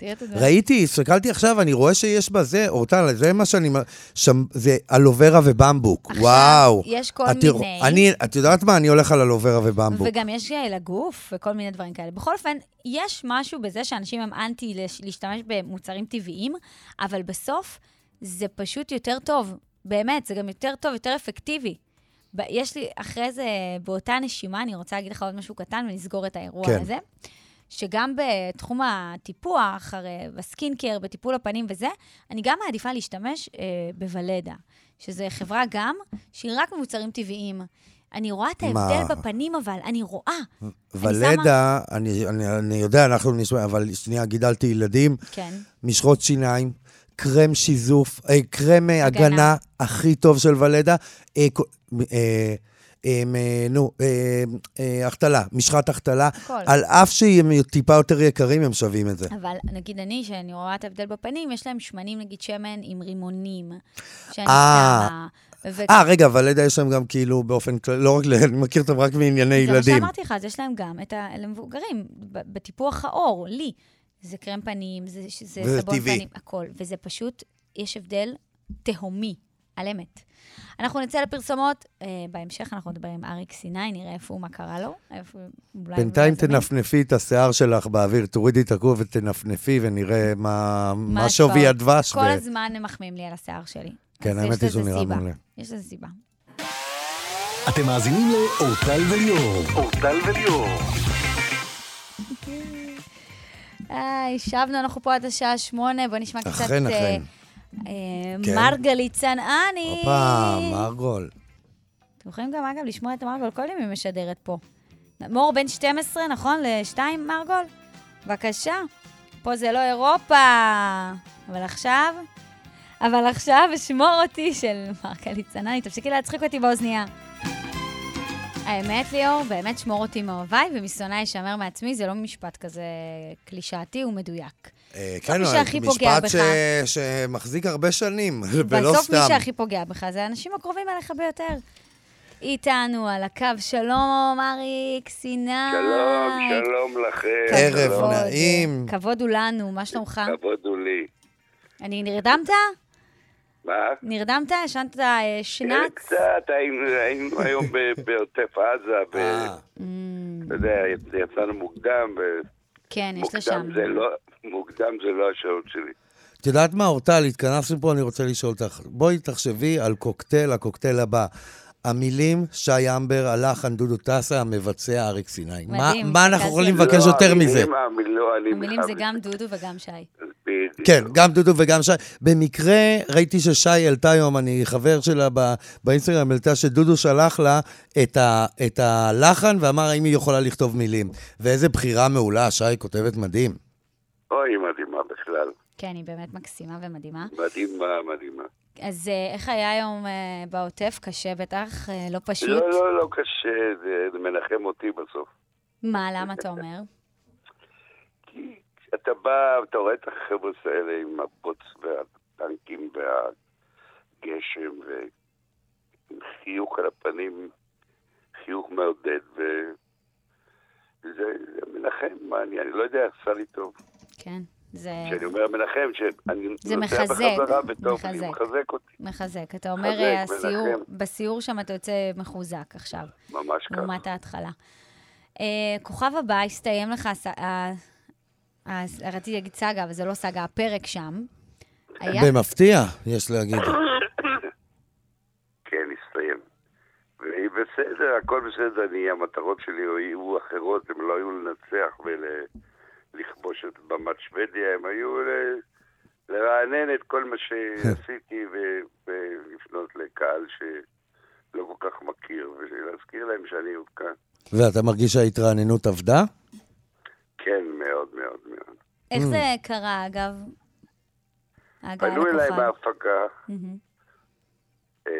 תראה את הדבש. ראיתי, הסתכלתי עכשיו, אני רואה שיש בזה, אורטל, זה מה שאני... שם, זה אלוברה ובמבוק. עכשיו, וואו. יש כל את מיני... אני, את יודעת מה? אני הולך על אלוברה ובמבוק. וגם יש אה, לגוף וכל מיני דברים כאלה. בכל אופן, יש משהו בזה שאנשים הם אנטי להשתמש במוצרים טבעיים, אבל בסוף זה פשוט יותר טוב. באמת, זה גם יותר טוב, יותר אפקטיבי. יש לי, אחרי זה, באותה נשימה, אני רוצה להגיד לך עוד משהו קטן ונסגור את האירוע כן. הזה. שגם בתחום הטיפוח, הרי בסקינקר, בטיפול הפנים וזה, אני גם מעדיפה להשתמש אה, בוולדה, שזו חברה גם שהיא רק ממוצרים טבעיים. אני רואה את מה? ההבדל בפנים, אבל אני רואה. ולדה, אני, אני, אני יודע, אנחנו נשמע, אבל שנייה, גידלתי ילדים, כן. משחות שיניים, קרם שיזוף, אה, קרם אה, הגנה. הגנה הכי טוב של ולדה, אה, אה, נו, אה, אה, החתלה, משחת החתלה. על אף שהם טיפה יותר יקרים, הם שווים את זה. אבל נגיד אני, שאני רואה את ההבדל בפנים, יש להם שמנים, נגיד שמן עם רימונים. אה. אה, רגע, ולדה יש להם גם כאילו באופן כללי, לא רק, אני מכיר אותם רק מענייני זה מה ילדים. שאמרתי לך, אז יש להם גם את ה... למבוגרים, ב- בטיפוח העור, לי. זה קרם פנים, זה, סבון. פנים, הכל. וזה פשוט, יש הבדל תהומי, על אמת. אנחנו נצא לפרסומות, אה, בהמשך אנחנו נדבר עם אריק סיני, נראה איפה הוא, מה קרה לו. איפה, בינתיים. תנפנפי את השיער שלך באוויר, תורידי את הכובע ותנפנפי ונראה מה, מה. שווי הדבש. כל ו- הזמן הם מחמיאים לי על השיער שלי. כן, האמת היא שהוא נראה. מעולה. יש לזה סיבה. אתם מאזינים לאורטל וליאור. אורטל וליאור. היי, שבנו, אנחנו פה עד השעה שמונה, בואו נשמע קצת... אכן, אה, אכן. אה, כן. מרגלית צנעני. הופה, מרגול. אתם יכולים גם, אגב, לשמוע את מרגול כל יום היא משדרת פה. מור בן 12, נכון? לשתיים, מרגול? בבקשה. פה זה לא אירופה. אבל עכשיו... אבל עכשיו, שמור אותי של מרגלית צנעני. תפסיקי להצחיק אותי באוזנייה. האמת, ליאור, באמת שמור אותי מאוהביי, ומשונאי ישמר מעצמי, זה לא משפט כזה קלישאתי, הוא מדויק. אה, בסוף מי שהכי פוגע משפט בך. ש- שמחזיק הרבה שנים, ולא בסוף מי סתם. שהכי פוגע בך זה האנשים הקרובים אליך ביותר. איתנו על הקו, שלום, אריק, סיני. שלום, שלום לכם. ערב. נעים. כבוד הוא לנו, מה שלומך? כבוד הוא לי. אני נרדמת? מה? נרדמת? ישנת אה, כן, שנץ? קצת, היינו היום בעוטף עזה, אה, ואתה יודע, יצאנו מוקדם, כן, יש לשם. ומוקדם זה לא- מוקדם זה לא השעות שלי. את יודעת מה, אורטל, התכנסנו פה, אני רוצה לשאול אותך. בואי תחשבי על קוקטייל, הקוקטייל הבא. המילים, שי אמבר, הלחן, דודו טסה, המבצע, אריק סיני. מה- מדהים, מה אנחנו כזה. יכולים לא, לבקש יותר המילים- מזה? המילים- לא, המילים זה גם דודו וגם שי. כן, גם דודו וגם שי. במקרה, ראיתי ששי העלתה היום, אני חבר שלה באינסטגרם, העלתה שדודו שלח לה את, ה, את הלחן ואמר האם היא יכולה לכתוב מילים. ואיזה בחירה מעולה, שי כותבת מדהים. אוי, מדהימה בכלל. כן, היא באמת מקסימה ומדהימה. מדהימה, מדהימה. אז אה, איך היה היום אה, בעוטף? קשה בטח? אה, לא פשוט? לא, לא, לא קשה, זה זה מנחם אותי בסוף. מה, למה אתה אומר? כי אתה בא, אתה רואה את החבר'ה האלה עם הבוץ והטנקים והגשם ועם חיוך על הפנים, חיוך מעודד, וזה זה מנחם, מה אני, אני לא יודע, עשה לי טוב. כן, זה כשאני אומר מנחם, שאני זה נוסע מחזק, בחזרה וטוב, מחזק. לי, מחזק אותי, מחזק. אתה אומר, מחזק, אה, הסיור, מנחם. בסיור שם אתה יוצא מחוזק עכשיו, ממש ככה. לעומת ההתחלה. אה, כוכב הבא הסתיים לך, הס- ה- ה- רציתי להגיד סאגה, אבל זה לא סאגה, הפרק שם. היה במפתיע, יש להגיד. כן, הסתיים. בסדר, הכל בסדר, אני, המטרות שלי היו אחרות, הן לא היו לנצח ולכבוש את במת שוודיה, הם היו ל- לרענן את כל מה שעשיתי ו- ולפנות לקהל שלא כל כך מכיר, ולהזכיר להם שאני עוד כאן. ואתה מרגיש שההתרעננות עבדה? כן, מאוד מאוד מאוד. איך זה קרה, אגב? פנו אליי מהמם. אה,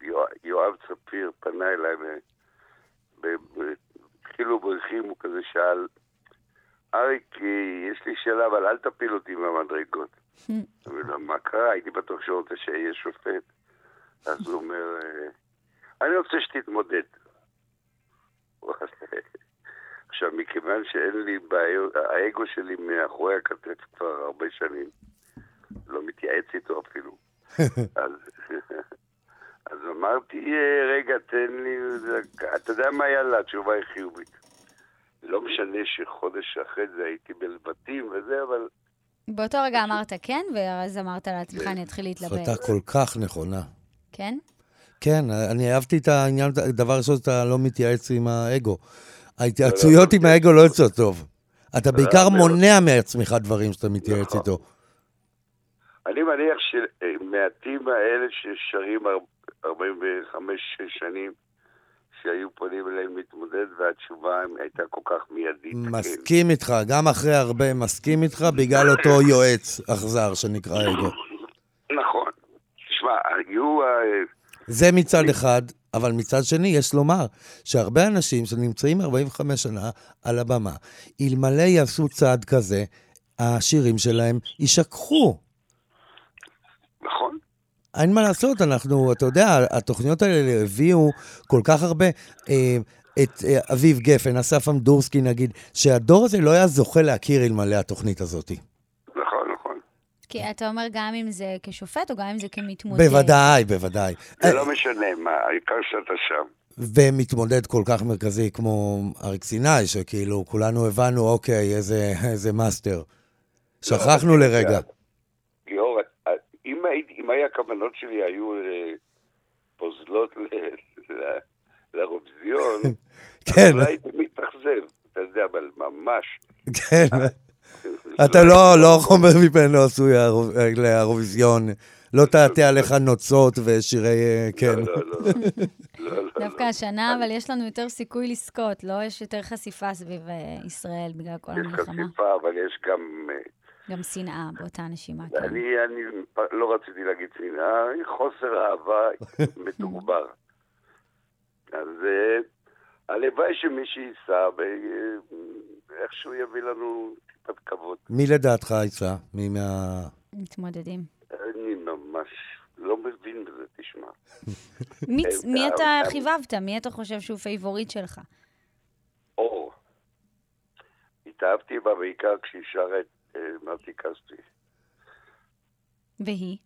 יואב- יואב צפיר פנה אליי, התחילו בריחים, הוא כזה שאל, אריק, יש לי שאלה, אבל אל תפיל אותי מהמדרגות. אמרתי לו, מה קרה? הייתי בטוח שהוא רוצה שיהיה שופט. אז הוא אומר, אה, אני רוצה שתתמודד. עכשיו, מכיוון שאין לי בעיות, האגו שלי מאחורי הכתף כבר הרבה שנים, לא מתייעץ איתו אפילו. אז אמרתי, "אה, רגע, תן לי, אתה יודע מה, יאללה, התשובה היא חיובית. לא משנה שחודש אחרי זה הייתי בלבטים וזה, אבל באותו רגע אמרת כן, ואז אמרת לעצמך, אני אתחיל להתלבט. החלטה כל כך נכונה. כן? כן, אני אהבתי את העניין, דבר ראשון, שאתה לא מתייעץ עם האגו. ההתייעצויות עם האגו לא יוצאות טוב. אתה בעיקר. מונע מעצמך דברים שאתה מתייעץ נכון. איתו. אני מניח שמעטים האלה ששרים הר- 45 שנים שהיו פונים אליהם להתמודד, והתשובה הייתה כל כך מיידית. כן. מסכים איתך, גם אחרי הרבה מסכים איתך, בגלל אותו יועץ אכזר שנקרא אגו. נכון. תשמע, היו... אה, זה מצד אחד, אבל מצד שני, יש לומר שהרבה אנשים שנמצאים 45 שנה על הבמה, אלמלא יעשו צעד כזה, השירים שלהם יישכחו. נכון. אין מה לעשות, אנחנו, אתה יודע, התוכניות האלה הביאו כל כך הרבה. אה, את אה, אביב גפן, אסף אמדורסקי נגיד, שהדור הזה לא היה זוכה להכיר אלמלא התוכנית הזאת. נכון, נכון. כי אתה אומר גם אם זה כשופט או גם אם זה כמתמודד. בוודאי, בוודאי. זה לא משנה מה, העיקר שאתה שם. ומתמודד כל כך מרכזי כמו אריק סיני, שכאילו כולנו הבנו, אוקיי, איזה, איזה מאסטר. שכחנו אבל- לרגע. אם, הייתי, אם היה הכוונות שלי היו אה, פוזלות ל- ל- לאירוויזיון, כן, אולי הייתי מתאכזב, אתה יודע, אבל ממש. כן. אתה לא, לא חומר ממנו עשוי לאירוויזיון. לא תעטה עליך נוצות ושירי... אה, כן. לא, לא, לא. לא, לא, דווקא השנה, אבל יש לנו יותר סיכוי לזכות, לא? יש יותר חשיפה סביב אה, ישראל בגלל כל יש המלחמה. חשיפה, אבל יש גם... אה, גם שנאה באותה נשימה. כן. אני, אני לא רציתי להגיד שנאה, חוסר אהבה מתוגבר. אז אה, הלוואי שמי ייסע ואיכשהו יביא לנו טיפת כבוד. מי לדעתך יצא? מי מה... מתמודדים. אני ממש לא מבין בזה, תשמע. מי- אה, מי אה, אתה אה, חיבבת? מי אתה חושב שהוא favorite שלך? אור. התאהבתי בה בעיקר כשהיא שרה את אה, מתי כספי. והיא?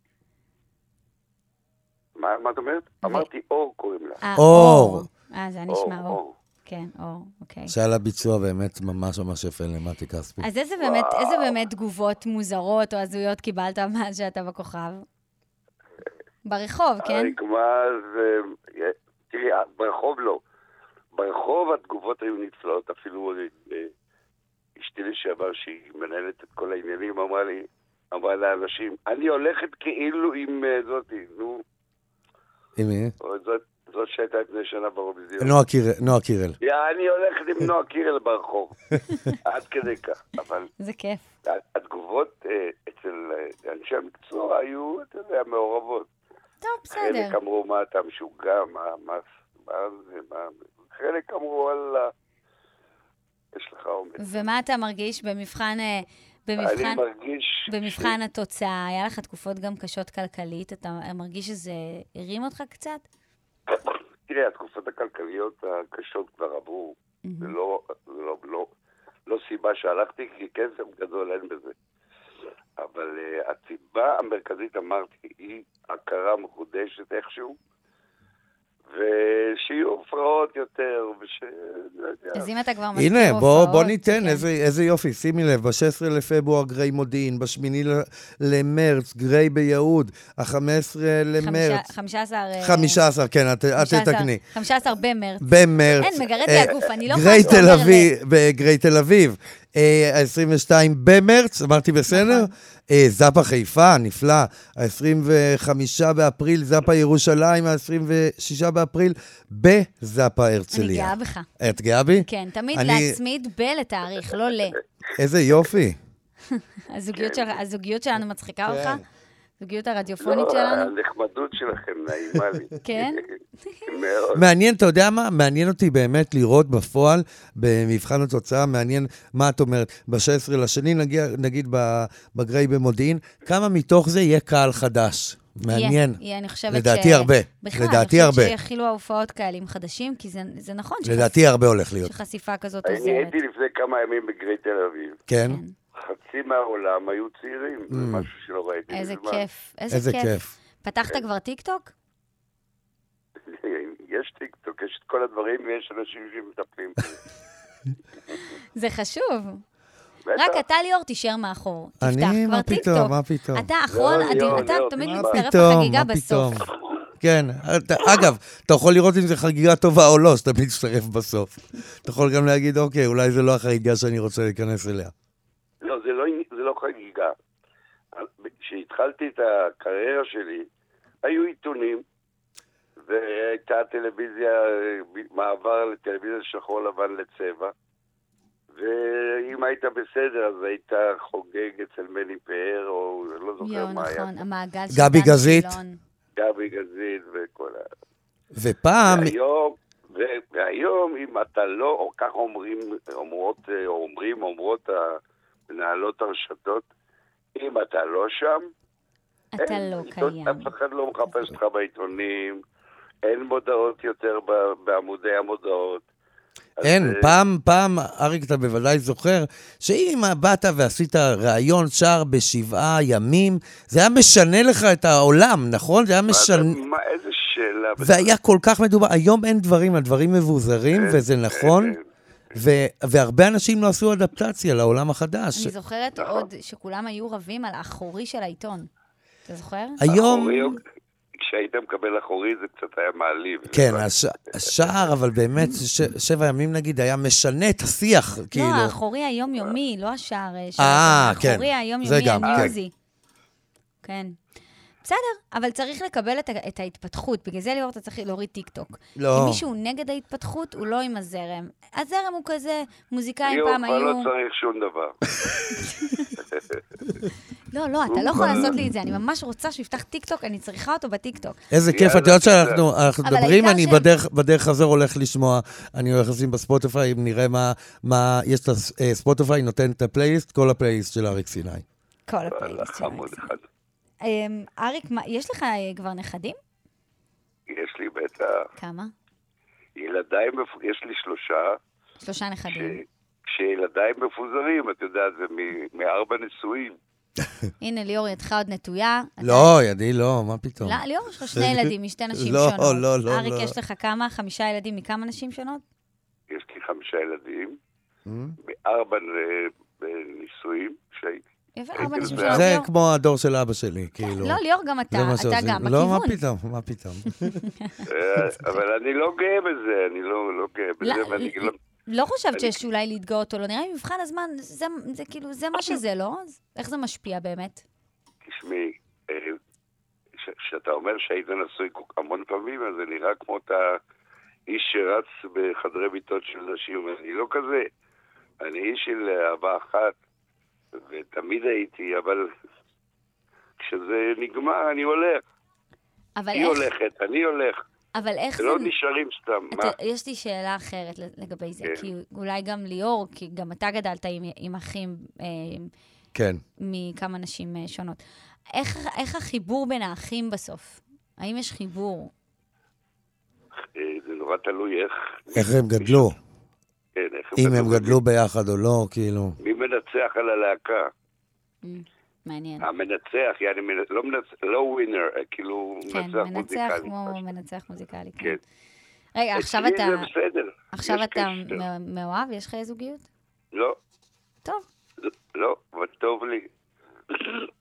מה מה את אומרת? אמרתי אור קוראים לה. אה, אור. אה, זה היה נשמע אור. אור. כן, אור, אוקיי. שהיה לה ביצוע באמת ממש ממש יפה למטי כספי. אז איזה באמת, איזה באמת תגובות מוזרות או הזויות קיבלת מאז שאתה בכוכב? ברחוב, כן? הרקמה זה... תראי, ברחוב לא. ברחוב התגובות היו נפלאות, אפילו אה, אשתי לשעבר, שהיא מנהלת את כל העניינים, אמרה לי, אמרה לאנשים, אני הולכת כאילו עם אה, זאתי, נו, עם מי? זאת, זאת שהייתה לפני שנה באירוויזיון. נועה קירל- נועה קירל. יא, אני הולכת עם נועה קירל ברחוב. עד כדי כך. אבל זה כיף. התגובות אה, אצל אה, אנשי המקצוע היו, אתה יודע, מעורבות. טוב, בסדר. חלק אמרו, מה אתה משוגע, מה, מה, מה זה, מה... חלק אמרו, וואלה, יש לך אומץ. ומה אתה מרגיש במבחן, אה, אני במבחן, מרגיש... במבחן התוצאה? היה לך תקופות גם קשות כלכלית? אתה מרגיש שזה הרים אותך קצת? ש... תראה, התקופות הכלכליות הקשות כבר עברו. זה לא, לא, לא, לא סיבה שהלכתי, כי כסף גדול אין בזה. אבל uh, הסיבה המרכזית, אמרתי, היא הכרה מחודשת איכשהו, ושיהיו הפרעות יותר, וש... לא. אז אם אתה כבר מזכיר הנה, בוא, הופעות, בוא ניתן, כן. איזה, איזה יופי, שימי לב, ב-16 לפברואר גריי מודיעין, ב-8 למרץ גריי ביהוד, ה-15 למרץ, חמישה- 15... אה, 15, כן, את, 15 תתקני. 15 במרץ. במרץ. אין, מגרד לי אה, הגוף, אני לא גריי יכולה תל שאתה אומר אביב, בגריי תל אביב. אה, ה-22 במרץ, אמרתי בסדר? נכון. אה, זאפה חיפה, נפלא. ה-25 באפריל, זאפה ירושלים, ה-26 באפריל, בזאפה אני הרצליה. גאה בך. את גאה בי? כן, תמיד אני- להצמיד ב לתאריך, לא ל. איזה יופי. הזוגיות של- הזוגיות שלנו מצחיקה אותך? הזוגיות הרדיופונית לא, שלנו? הנחמדות שלכם נעימה לי. כן? מאוד. מעניין, אתה יודע מה? מעניין אותי באמת לראות בפועל, במבחן התוצאה, מעניין מה את אומרת. ב-16 לשני, נגיע, נגיד ב- בגריי במודיעין, כמה מתוך זה יהיה קהל חדש? מעניין. יהיה, יהיה, אני חושבת לדעתי ש... הרבה. בכלל, לדעתי אני חושבת הרבה. שיכילו ההופעות קהלים חדשים, כי זה, זה נכון שחש... לדעתי הרבה הולך להיות. שחשיפה כזאת אני עוזרת. הייתי לפני כמה ימים בגרי תל אביב. כן? כן. חצי מהעולם היו צעירים, זה משהו שלא ראיתי כזה מזמן. כיף, איזה, איזה כיף. כיף. פתחת כבר טיקטוק? יש טיקטוק, יש את כל הדברים ויש אנשים שמטפלים. זה חשוב. רק אתה, ליאור, תישאר מאחור. תפתח אני, כבר מה טיקטוק. פתאום, מה פתאום? אתה אחרון, לא, ליאור, אתה תמיד מצטרף פתאום, לחגיגה בסוף. פתאום? כן, אתה, אגב, אתה יכול לראות אם זו חגיגה טובה או לא, שאתה מצטרף בסוף. אתה יכול גם להגיד, אוקיי, אולי זו לא החגיגה שאני רוצה להיכנס אליה. לא, חגיגה. כשהתחלתי את הקריירה שלי, היו עיתונים והייתה טלוויזיה, מעבר לטלוויזיה שחור לבן לצבע. ואם היית בסדר, אז היית חוגג אצל מני פאר, או לא זוכר יואו, מה היה. נכון, המעגל של גבי גזית? שילון. גבי גזית וכל ה... ופעם, והיום, והיום, אם אתה לא, או כך אומרים, אומרות, אה, אומרים, אומרות מנהלות הרשתות, אם אתה לא שם, אתה אין, לא קיים. אף אחד לא מחפש אותך בעיתונים, אין מודעות יותר ב- בעמודי המודעות. אין, אה, פעם, פעם, אריק, אתה בוודאי זוכר, שאם באת ועשית ראיון שער בשבעה ימים, זה היה משנה לך את העולם, נכון? זה היה מה זה- משנה... מה, איזה שאלה. והיה כל כך מדובר, היום אין דברים, הדברים מבוזרים, אין, וזה נכון, אין, אין. ו- והרבה אנשים לא עשו אדפטציה לעולם החדש. אני זוכרת. עוד שכולם היו רבים על האחורי של העיתון. אתה זוכר? היום, כשהיית מקבל אחורי זה קצת היה מעליב. כן, הש- השער, אבל באמת, ש- שבע ימים נגיד, היה משנה את השיח, כאילו. לא, האחורי היומיומי, לא השער אה. אה, כן. האחורי היומיומי, הניוזי. כן. בסדר, אבל צריך לקבל את, את ההתפתחות. בגלל זה ליאור אתה צריך להוריד טיק טוק. לא. אם מישהו נגד ההתפתחות, הוא לא עם הזרם. הזרם הוא כזה, מוזיקאים ליאור פעם כבר היו... לא צריך שום דבר. לא, לא, אתה לא יכול לעשות לי את זה. אני ממש רוצה שהוא יפתח טיק טוק, אני צריכה אותו בטיק טוק. איזה כיף, את יודעת. שאנחנו מדברים, אני בדרך- חזר הולך לשמוע, אני הולך לשים בספוטיפיי, אם נראה מה, מה יש את הספוטיפיי, נותן את הפלייליסט, כל הפלייליסט של אריק סיני. כל הפלייליסט של אריק. אחד. אמ, אריק, יש לך אה, כבר נכדים? יש לי בטח, כמה? ילדיי, יש לי שלושה, שלושה נכדים. כשילדיי מפוזרים, את יודעת, זה מ- מארבע נשואים. הנה, ליאור, ידך עוד נטויה. לא, ידי לא, מה פתאום. לא, ליאור, יש לך שני ילדים משתי נשים לא, שונות. לא, לא, אריק, לא. יש לך כמה? חמישה ילדים מכמה נשים שונות? יש לי חמישה ילדים, Mm. מארבע נישואים, שהייתי. זה. כמו הדור של אבא שלי, כאילו. לא, ליאור, גם אתה, אתה. גם לא, מה בכיוון. פתאום, מה פתאום. אה, אבל אני לא גאה בזה, אני לא לא גאה לא, בזה, ואני לא... לא חושבת שיש אולי להתגאות או לא. נראה לי מבחן הזמן, זה זה כאילו, זה מה שזה, לא? איך זה משפיע באמת? תשמעי, אה, כשאתה אומר שהיית נשוי המון פעמים, אז זה נראה כמו אתה איש שרץ בחדרי מיטות של נשים. אני לא כזה. אני איש של אהבה אחת, ותמיד הייתי, אבל כשזה נגמר, אני הולך. אבל היא איך, הולכת, אני הולך. אבל איך זה... לא נשארים סתם. מה? אתה, יש לי שאלה אחרת לגבי זה, כן. כי אולי גם ליאור, כי גם אתה גדלת עם, עם אחים אה, כן. מכמה נשים אה, שונות. איך, איך החיבור בין האחים בסוף? האם יש חיבור? אה, זה נורא תלוי איך... איך הם גדלו, כן, איך אם הם גדלו ביחד או לא, כאילו. מי מנצח על הלהקה? Mm, מעניין. המנצח, יעני, לא מנצח, לא ווינר, אה, כאילו, כן, מנצח מנצח מוזיקלי. כמו ממש. מנצח מוזיקלי. כן. כן. רגע, עכשיו אצלי אתה, זה בסדר. עכשיו אתה מאוהב? יש לך זוגיות? לא, טוב. לא, אבל טוב לי.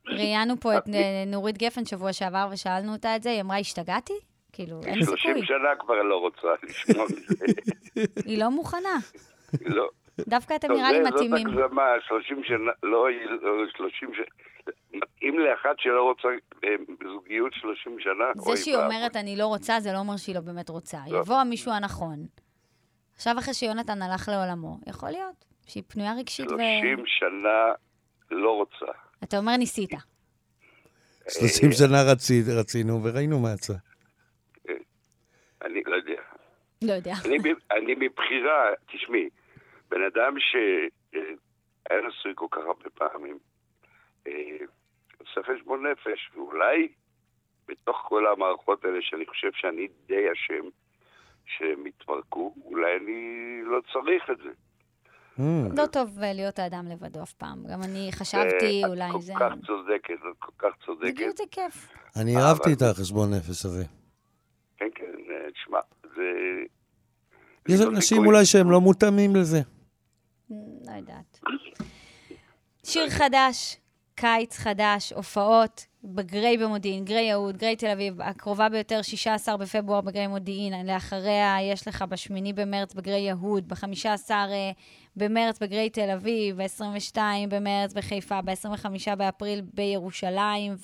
ראיינו פה את אה, נורית גפן שבוע שעבר ושאלנו אותה את זה, היא אמרה, השתגעתי? כאילו, אין 30 סיכוי. שנה כבר לא רוצה לשמוע מזה. היא לא מוכנה. לא. דווקא אתם נראה לי זה- מתאימים. זאת הגזמה, 30 שנה, לא, לא, 30 שנה. מתאים לאחת שלא רוצה אה, זוגיות 30 שנה? זה שהיא. אומרת אני לא רוצה, זה לא אומר שהיא לא באמת רוצה. לא. יבוא המישהו הנכון. עכשיו, אחרי שיונתן הלך לעולמו, יכול להיות שהיא פנויה רגשית ו... 30 שנה לא רוצה. אתה אומר ניסית. 30 שנה רצי- רצינו וראינו מה יצא. אני לא יודע. לא יודע. אני, אני מבחירה, תשמעי, בן אדם שהיה נשוי כל כך הרבה פעמים, אה, עושה חשבון נפש, ואולי בתוך כל המערכות האלה, שאני חושב שאני די אשם, שהם התפרקו, אולי אני לא צריך את זה. Mm. לא טוב אה, להיות האדם לבדו אף פעם. גם אני חשבתי, אה, אולי זה... את כל כך צודקת, את כל כך צודקת. זוגיות זה כיף. אני אבל- אהבתי את החשבון נפש הזה. כן, כן, אה, תשמע, זה... יש זה אנשים. אולי שהם לא מותאמים לזה. לא יודעת. שיר חדש, קיץ חדש, הופעות בגריי במודיעין, גריי יהוד, גריי תל אביב, הקרובה ביותר, 16 בפברואר בגריי מודיעין, לאחריה יש לך ב-8 במרץ בגריי יהוד, ב-15 במרץ בגריי תל אביב, ב-22 במרץ בחיפה, ב-25 באפריל בירושלים,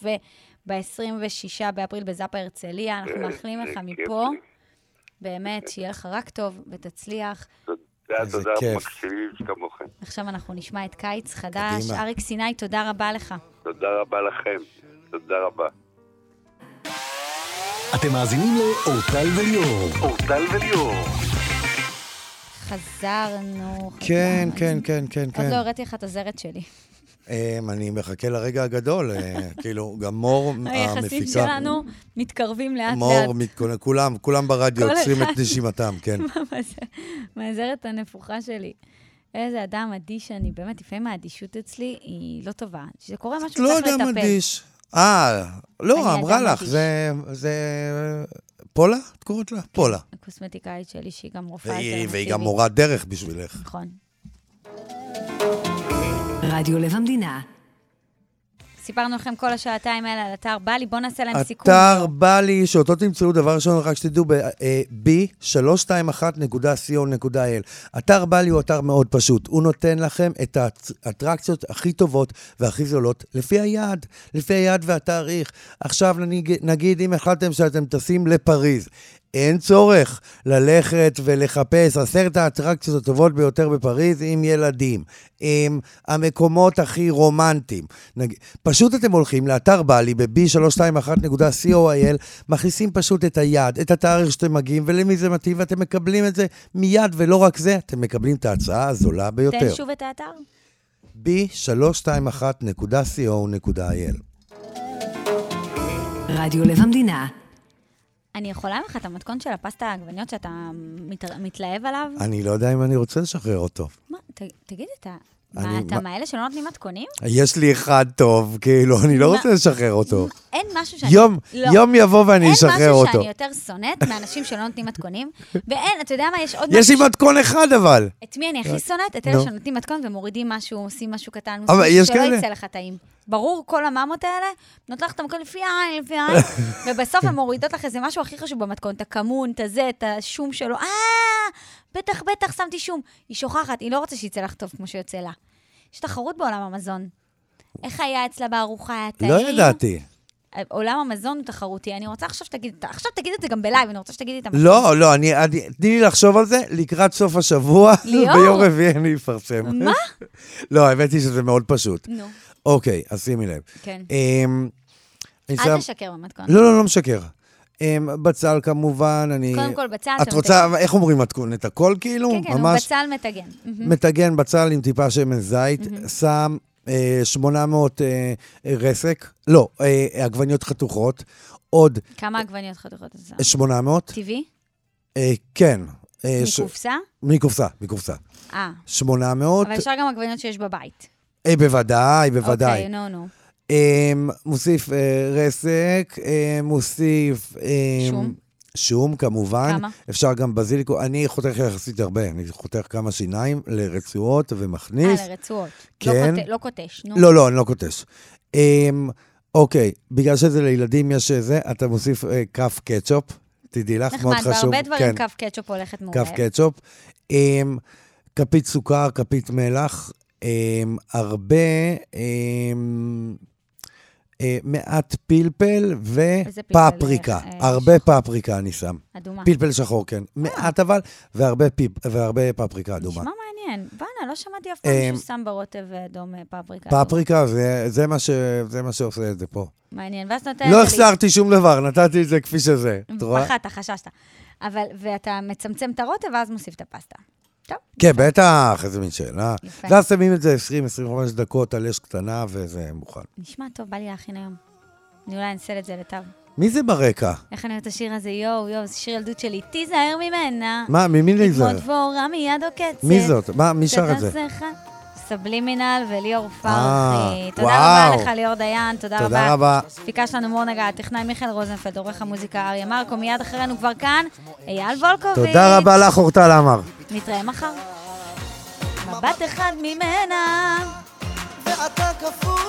ב-26 באפריל בזאפה הרצליה. אנחנו מאחלים לך מפה. באמת, שיהיה לך רק טוב ותצליח. תודה, תודה, כיף. מקשיבים שכמוכם. עכשיו אנחנו נשמע את קיץ חדש. קדימה. אריק סיני, תודה רבה לך. תודה רבה לכם. תודה רבה. אתם מאזינים לאורטל וליאור. אורטל וליאור. חזרנו. כן, חזרנו. כן, כן, כן, עוד כן. לא הראיתי לך את הזרת שלי. אמ, אני מחכה לרגע הגדול, אה, כאילו, גם מור המפיקה. היחסים שלנו מתקרבים לאט-לאט. מור, כולם, כולם ברדיו עוצרים. את נשימתם, כן. מהזרת הנפוחה שלי. איזה אדם אדיש אני, באמת, לפעמים האדישות אצלי היא לא טובה. כשזה קורה משהו, לא צריך לטפל. אדיש. אה, לא, אמרה אדם לך. זה... זה... פולה? את קוראת לה? פולה. הקוסמטיקאית שלי, שהיא גם רופאה אלטרנטיבית. והיא גם מורת דרך בשבילך. נכון. רדיו לב המדינה. סיפרנו לכם כל השעתיים האלה על אתר בלי, בואו נעשה להם סיכום. אתר בא לי, שאותו תמצאו, דבר ראשון, רק שתדעו, אה, ב-321.co.il. אתר בא לי הוא אתר מאוד פשוט. הוא נותן לכם את האטרקציות הכי טובות והכי זולות, לפי היעד, לפי היעד והתאריך. עכשיו נגיד, נגיד אם החלטתם שאתם טסים לפריז, אין צורך ללכת ולחפש עשרת האטרקציות הטובות ביותר בפריז עם ילדים, עם המקומות הכי רומנטיים. נג... פשוט אתם הולכים לאתר בלי ב-321.co.il, מכניסים פשוט את היעד, את התאריך שאתם מגיעים ולמי זה מתאים, ואתם מקבלים את זה מיד, ולא רק זה, אתם מקבלים את ההצעה הזולה ביותר. תן שוב את האתר. ב-321.co.il. רדיו לב המדינה. אני יכולה לך את המתכון של הפסטה העגבניות שאתה מת... מתלהב עליו? אני לא יודע אם אני רוצה לשחרר אותו. מה, ת, תגיד, אתה, מה, אתה מה- מאלה שלא נותנים מתכונים? יש לי אחד טוב, כאילו, אני לא רוצה לשחרר אותו. אין משהו שאני... יום, לא. יום יבוא ואני אשחרר אין משהו אותו. שאני יותר שונאת מאנשים שלא נותנים מתכונים, ואין, אתה יודע מה, יש עוד יש לי משהו... מתכון אחד אבל. את מי אני הכי שונאת? את אלה נו. שנותנים מתכון ומורידים משהו, עושים משהו קטן, יש משהו שלא. יצא לך טעים. ברור, כל הממות האלה, נותנות לך את המתכון לפי העין, לפי העין, ובסוף הן מורידות לך איזה משהו הכי חשוב במתכון, את הכמון, את הזה, את השום שלו. אה, בטח, בטח, שמתי שום. היא שוכחת, היא לא רוצה שיצא לך טוב כמו שיוצא לה. יש תחרות בעולם המזון. איך היה אצלה בארוחה? היה טעים? לא ידעתי. עולם המזון הוא תחרותי. אני רוצה עכשיו שתגיד, עכשיו תגיד את זה גם בלייב, אני רוצה שתגידי את המתכון. לא, לא, אני, אני, תני לי לחשוב על זה, לקראת סוף השבוע, ליאור. ביום רביעי אני אפרסם. מה? לא, האמת היא שזה מאוד פשוט. נו, אוקיי, אז שימי לב. כן. אמ, אל שם- תשקר במתכון. לא, לא, לא משקר. אמ, בצל כמובן, אני... קודם כל, בצל את אתה רוצה, מטגן. איך אומרים מתכון? את הכל כאילו? כן, כן, הוא ממש בצל מטגן. מטגן בצל עם טיפה שמן זית, שם אה, 800 אה, רסק, לא, אה, עגבניות חתוכות, עוד כמה עגבניות חתוכות אתה שם? 800, טבעי? אה, כן. אה, מקופסה? מקופסה, מקופסה. אה, 800, אבל אפשר גם עגבניות שיש בבית. אה, בוודאי, בוודאי. אוקיי, נו, נו. אה, מוסיף אה, רסק, אה, מוסיף... אה, שום? שום, כמובן. כמה? אפשר גם בזיליקו. אני חותך יחסית הרבה, אני חותך כמה שיניים לרצועות אה, ומכניס. לרצועות. כן. לא קוט- לא קוטש, נו. לא, לא, אני לא קוטש. אמ, אוקיי, בגלל שזה לילדים יש זה, אתה מוסיף אה, כף קטשופ, תדעי לך, מאוד נחמד, חשוב. בהרבה דברים כן, כף קטשופ הולכת מעולה. כף קטשופ. אמ, כפית סוכר, כפית מלח, אמ, הרבה, אמ, אה, מעט פלפל ופפריקה. אה, הרבה פפריקה אני שם. אדומה. פלפל שחור, כן. מעט אבל, והרבה פפריקה אדומה. נשמע מעניין. בואנה, לא שמעתי אף פעם מישהו שם ברוטב אדום אה, פפריקה. פפריקה, זה- מה שעושה את זה פה. מעניין. ואז נותן... לא את זה החסרתי שום דבר, נתתי את זה כפי שזה. פחדת, חששת. אבל, ואתה מצמצם את הרוטב, ואז מוסיף את הפסטה. טוב. כן, בטח, איזה מין שאלה. יפה. ואז שמים את זה 20-25 דקות על אש קטנה וזה מוכן. נשמע טוב, בא לי להכין היום. אני אולי אנסה את זה לתו. מי זה ברקע? איך אני אוהבת את השיר הזה? יואו, יואו, זה שיר ילדות שלי. תיזהר ממנה. מה, ממי כמו זה? דבורה מיד עוקצת. מי זאת? מה, מי שר את זה? סבלימינל וליאור אה, פרחי. תודה וואו. רבה לך, ליאור דיין, תודה רבה. תודה רבה. ספיקה שלנו מור נגע, טכנאי מיכאל רוזנפלד, עורך המוזיקה אריה מרקו, מיד אחרינו כבר כאן, אייל וולקוביץ'. תודה רבה לך, אורטל עמר. נתראה מחר. מבט אחד ממנה. ואתה כפול